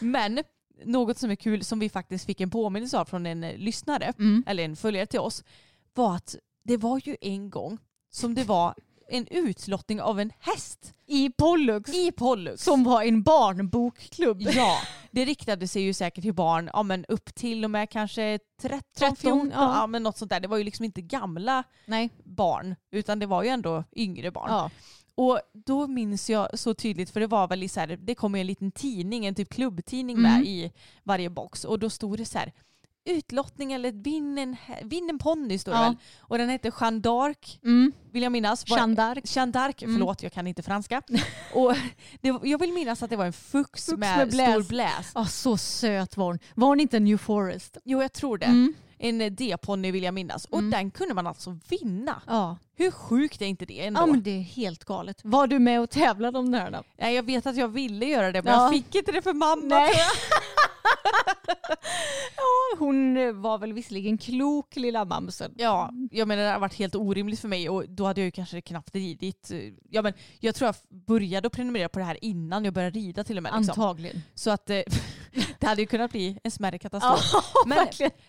Men något som är kul som vi faktiskt fick en påminnelse av från en eh, lyssnare, Mm. eller en följare till oss, var att det var ju en gång som det var en utlottning av en häst I Pollux. i Pollux. Som var en barnbokklubb. Ja, det riktade sig ju säkert till barn ja, men upp till och med kanske 13, 13, 14, ja. ja. men något sånt där. Det var ju liksom inte gamla Nej. barn utan det var ju ändå yngre barn. Ja. Och då minns jag så tydligt, för det var väl i så här, det kom ju en liten tidning, en typ klubbtidning Mm. med i varje box och då stod det så här utlottning eller vinn en, vinn en ponny står det Ja. väl. Och den hette Jeanne d'Arc Mm. vill jag minnas. Var- Jeanne d'Arc. Jeanne d'Arc, Mm. förlåt jag kan inte franska. och det, jag vill minnas att det var en fux, Fux med, med bläs. stor bläs. Ja, så söt var hon. Var hon inte New Forest? Jo jag tror det. Mm. En eh, D-ponny vill jag minnas. Och Mm. den kunde man alltså vinna. Ja. Hur sjukt är inte det ändå? ja, men det är helt galet. Var du med och tävlade om det här då? Nej, jag vet att jag ville göra det men Ja. jag fick inte det för mamma. Nej. tror jag. Ja, hon eh, var väl visserligen klok lilla mamsen. Ja, jag menar det har varit helt orimligt för mig och då hade jag ju kanske knappt ridit. Ja, men jag tror jag började att prenumerera på det här innan jag började rida till och med. Liksom. Antagligen. Så att eh, det hade ju kunnat bli en smärre katastrof. Men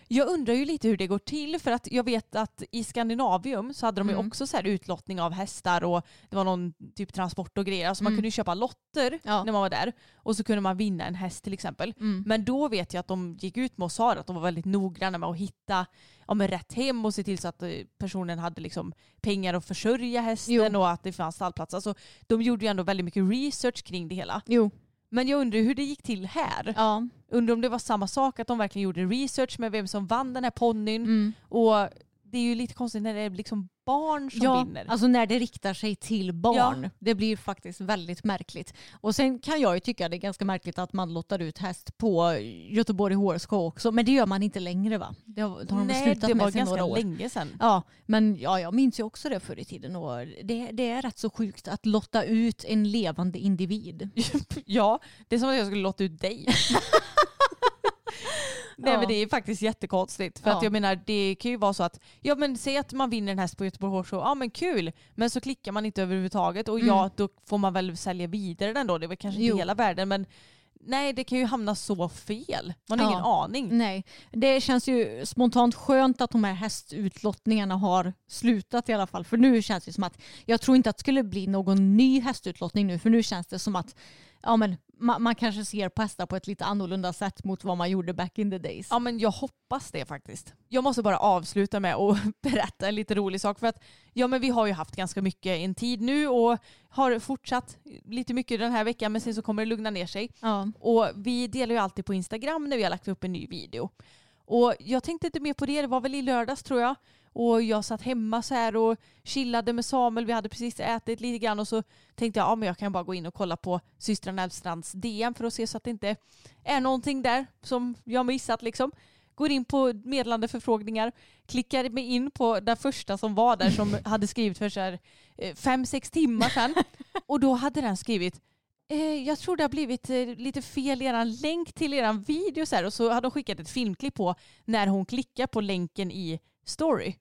jag undrar ju lite hur det går till för att jag vet att i Skandinavium så hade de ju Mm. också så här utlottning av hästar och det var någon typ transport och grejer. Alltså man Mm. kunde ju köpa lotter Ja. när man var där och så kunde man vinna en häst till exempel. Mm. Men då vet jag att de gick ut med och sa att de var väldigt noggranna med att hitta ja, men rätt hem och se till så att eh, personen hade liksom pengar att försörja hästen Jo. och att det fanns stallplats. Alltså, de gjorde ju ändå väldigt mycket research kring det hela. Jo. Men jag undrar hur det gick till här. Ja. Undrar om det var samma sak, att de verkligen gjorde research med vem som vann den här ponnyn. Mm. Och det är ju lite konstigt när det är liksom barn som ja, vinner. alltså när det riktar sig till barn. Ja. Det blir faktiskt väldigt märkligt. Och sen kan jag ju tycka det är ganska märkligt att man lottar ut häst på Göteborg Show också. Men det gör man inte längre va? Det har, det har de Nej, slutat det med var sedan ganska några år. länge sedan. Ja, men ja, jag minns ju också det förr i tiden. Och det, det är rätt så sjukt att lotta ut en levande individ. Ja, det är som att jag skulle låta ut dig. Nej Ja. men det är faktiskt jättekonstigt. För att Ja. jag menar det kan ju vara så att, ja men säg att man vinner en häst på Göteborg Horse Show, ja men kul. Men så klickar man inte överhuvudtaget och ja Mm. då får man väl sälja vidare den då. Det är väl kanske inte Jo. hela världen men nej det kan ju hamna så fel. Man har Ja. ingen aning. Nej, det känns ju spontant skönt att de här hästutlottningarna har slutat i alla fall. För nu känns det som att jag tror inte att det skulle bli någon ny hästutlottning nu. För nu känns det som att ja, men, man, man kanske ser på hästar på ett lite annorlunda sätt mot vad man gjorde back in the days. Ja men jag hoppas det faktiskt. Jag måste bara avsluta med att berätta en lite rolig sak för att ja men vi har ju haft ganska mycket en tid nu och har fortsatt lite mycket den här veckan men sen så kommer det lugna ner sig. Ja. Och vi delar ju alltid på Instagram när vi har lagt upp en ny video. Och jag tänkte inte mer på det, det var väl i lördags tror jag. Och jag satt hemma så här och chillade med Samuel. Vi hade precis ätit lite grann och så tänkte jag ja, men jag kan bara gå in och kolla på systrarna Elfstrands DM för att se så att det inte är någonting där som jag missat liksom. Går in på meddelande förfrågningar, klickar mig in på den första som var där som hade skrivit för så här eh, fem, sex timmar sedan. Och då hade den skrivit Eh, jag tror det har blivit eh, lite fel i er länk till er video så här. och så hade de skickat ett filmklipp på när hon klickar på länken i story.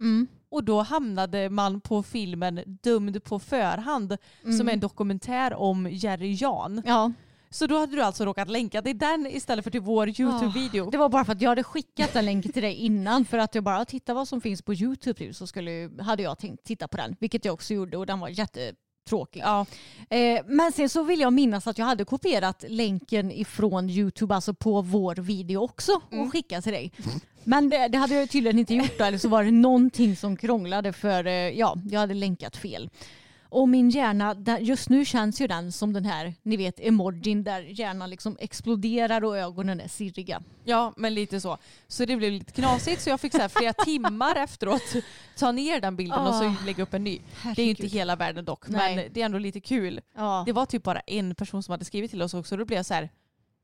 Mm. Och då hamnade man på filmen Dömd på förhand som är en dokumentär om Jerry Jan. Ja, Så då hade du alltså råkat länka till den istället för till vår YouTube-video. det var bara för att jag hade skickat den länken till dig innan för att jag bara titta vad som finns på YouTube nu så skulle, hade jag tänkt titta på den. Vilket jag också gjorde och den var jättetråkig. Ja, Eh, men sen så vill jag minnas att jag hade kopierat länken ifrån YouTube, alltså på vår video också och skickat till dig. Men det, det hade jag tydligen inte gjort då, eller så var det någonting som krånglade för eh, ja, jag hade länkat fel. Och min hjärna, just nu känns ju den som den här, ni vet emojin där hjärnan liksom exploderar och ögonen är sirriga. ja, men lite så. Så det blev lite knasigt så jag fick så här flera timmar efteråt ta ner den bilden och så Åh. lägga upp en ny. Det är ju inte Herregud. hela världen dock, Nej. men det är ändå lite kul. Ja. Det var typ bara en person som hade skrivit till oss också. Då blev jag så här,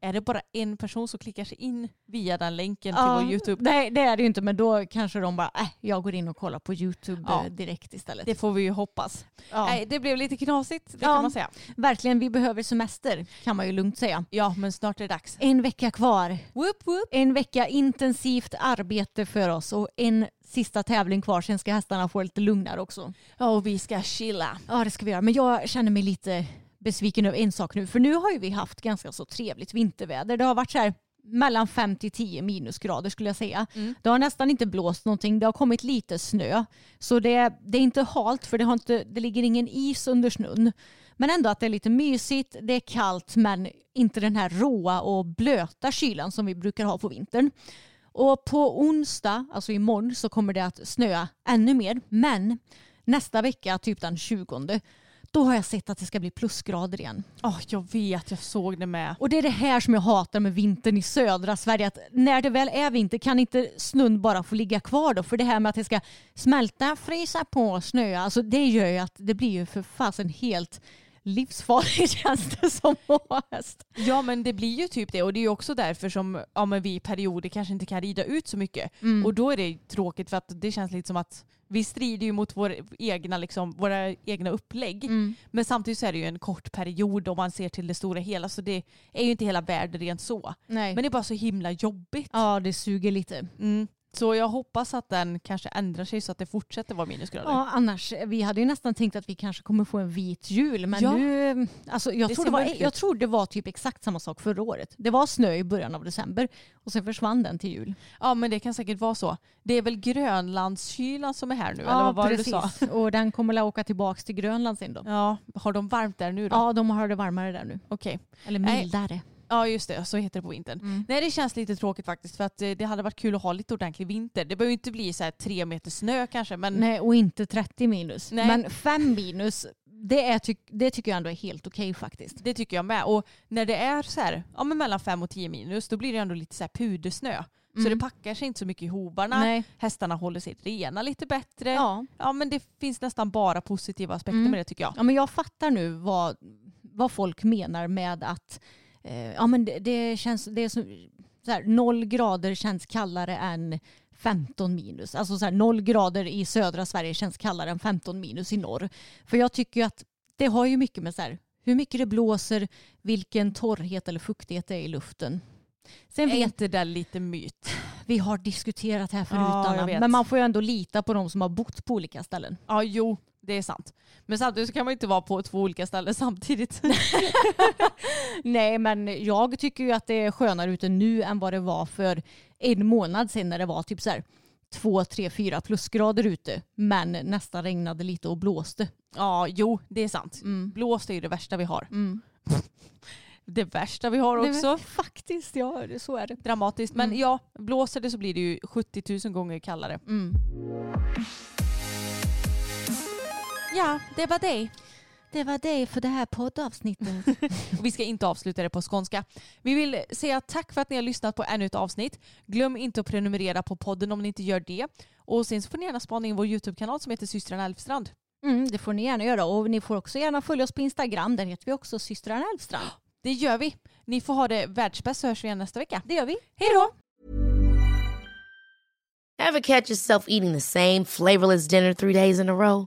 är det bara en person som klickar sig in via den länken till Ja, vår YouTube? Nej det är det ju inte men då kanske de bara, äh, jag går in och kollar på YouTube Ja. eh, direkt istället. Det får vi ju hoppas. ja. Nej, det blev lite knasigt, det kan man säga. Verkligen, vi behöver semester kan man ju lugnt säga. Ja, men snart är det dags. En vecka kvar. Whoop, whoop. En vecka intensivt arbete för oss och en sista tävling kvar. Sen ska hästarna få lite lugnare också. Ja, och vi ska chilla. Ja det ska vi göra. Men jag känner mig lite besviken över en sak nu. För nu har ju vi haft ganska så trevligt vinterväder. Det har varit så här mellan 5 till 10 minusgrader skulle jag säga. Mm. Det har nästan inte blåst någonting. Det har kommit lite snö. Så det, det är inte halt för det, har inte, det ligger ingen is under snön. Men ändå att det är lite mysigt, det är kallt men inte den här råa och blöta kylan som vi brukar ha på vintern. Och på onsdag, alltså imorgon, så kommer det att snöa ännu mer. Men nästa vecka, typ den 20, då har jag sett att det ska bli plusgrader igen. Åh, jag vet, jag såg det med. Och det är det här som jag hatar med vintern i södra Sverige. Att när det väl är vinter kan inte snön bara få ligga kvar då? För det här med att det ska smälta, frysa på, snöa. Alltså det gör ju att det blir ju för fasen helt livsfarligt känns det som häst. Ja men det blir ju typ det och det är ju också därför som ja, men vi i perioder kanske inte kan rida ut så mycket. Och då är det tråkigt för att det känns lite som att vi strider ju mot vår egna, liksom, våra egna upplägg. Men samtidigt så är det ju en kort period om man ser till det stora hela så det är ju inte hela världen rent så. Nej. Men det är bara så himla jobbigt. Ja, det suger lite. Mm. Så jag hoppas att den kanske ändrar sig så att det fortsätter vara minusgrader. Ja, annars, vi hade ju nästan tänkt att vi kanske kommer få en vit jul. Men Ja. nu, alltså jag, Det tror det var, jag tror det var typ exakt samma sak förra året. Det var snö i början av december och sen försvann den till jul. Ja men det kan säkert vara så. Det är väl Grönlandskylan som är här nu eller vad var det du sa? Och den kommer att åka tillbaka till Grönland sen då. Ja, har de varmt där nu då? Ja, de har det varmare där nu. Okej. Eller Nej. Ja just det, så heter det på vintern. Mm. Nej det känns lite tråkigt faktiskt för att eh, det hade varit kul att ha lite ordentlig vinter. Det behöver inte bli så här tre meter snö kanske men Nej, och inte 30 minus. Nej. Men 5 minus, det, är, det tycker jag ändå är helt okej faktiskt. det tycker jag med. Och när det är så här, ja, men mellan 5 och 10 minus då blir det ändå lite så här pudersnö. Så Mm. det packar sig inte så mycket i hovarna. Nej. Hästarna håller sig rena lite bättre. Ja. Ja men det finns nästan bara positiva aspekter Mm. med det tycker jag. Ja, men jag fattar nu vad, vad folk menar med att eh, ja, men det, det känns, det är så, så här, noll grader känns kallare än 15 minus. Alltså så här, noll grader i södra Sverige känns kallare än 15 minus i norr. För jag tycker ju att det har ju mycket med så här, hur mycket det blåser, vilken torrhet eller fuktighet det är i luften. Sen Är vet inte det lite myt? vi har diskuterat här förut Ja, Anna, men man får ju ändå lita på de som har bott på olika ställen. Ja, jo, det är sant. Men samtidigt så kan man ju inte vara på två olika ställen samtidigt. Nej men jag tycker ju att det är skönare ute nu än vad det var för en månad sedan när det var typ så här två, tre, fyra plusgrader ute men nästan regnade lite och blåste. ja, jo, det är sant. Mm. Blåst är ju det värsta vi har. Mm. Det värsta vi har också. men Faktiskt, ja så är det. Dramatiskt. Men Mm. ja, blåser det så blir det ju 70 000 gånger kallare. Mm. Ja, det var det. Det var det för det här poddavsnittet. Och vi ska inte avsluta det på skånska. Vi vill säga tack för att ni har lyssnat på ännu ett avsnitt. Glöm inte att prenumerera på podden om ni inte gör det. Och sen så får ni gärna spana in vår YouTube-kanal som heter systrarna Elfstrand. Mm, det får ni gärna göra och ni får också gärna följa oss på Instagram. Där heter vi också systrarna Elfstrand. Det gör vi. Ni får ha det världsbäst så hörs vi igen nästa vecka. Det gör vi. Hej då! Ever catch yourself eating the same flavorless dinner three days in a row?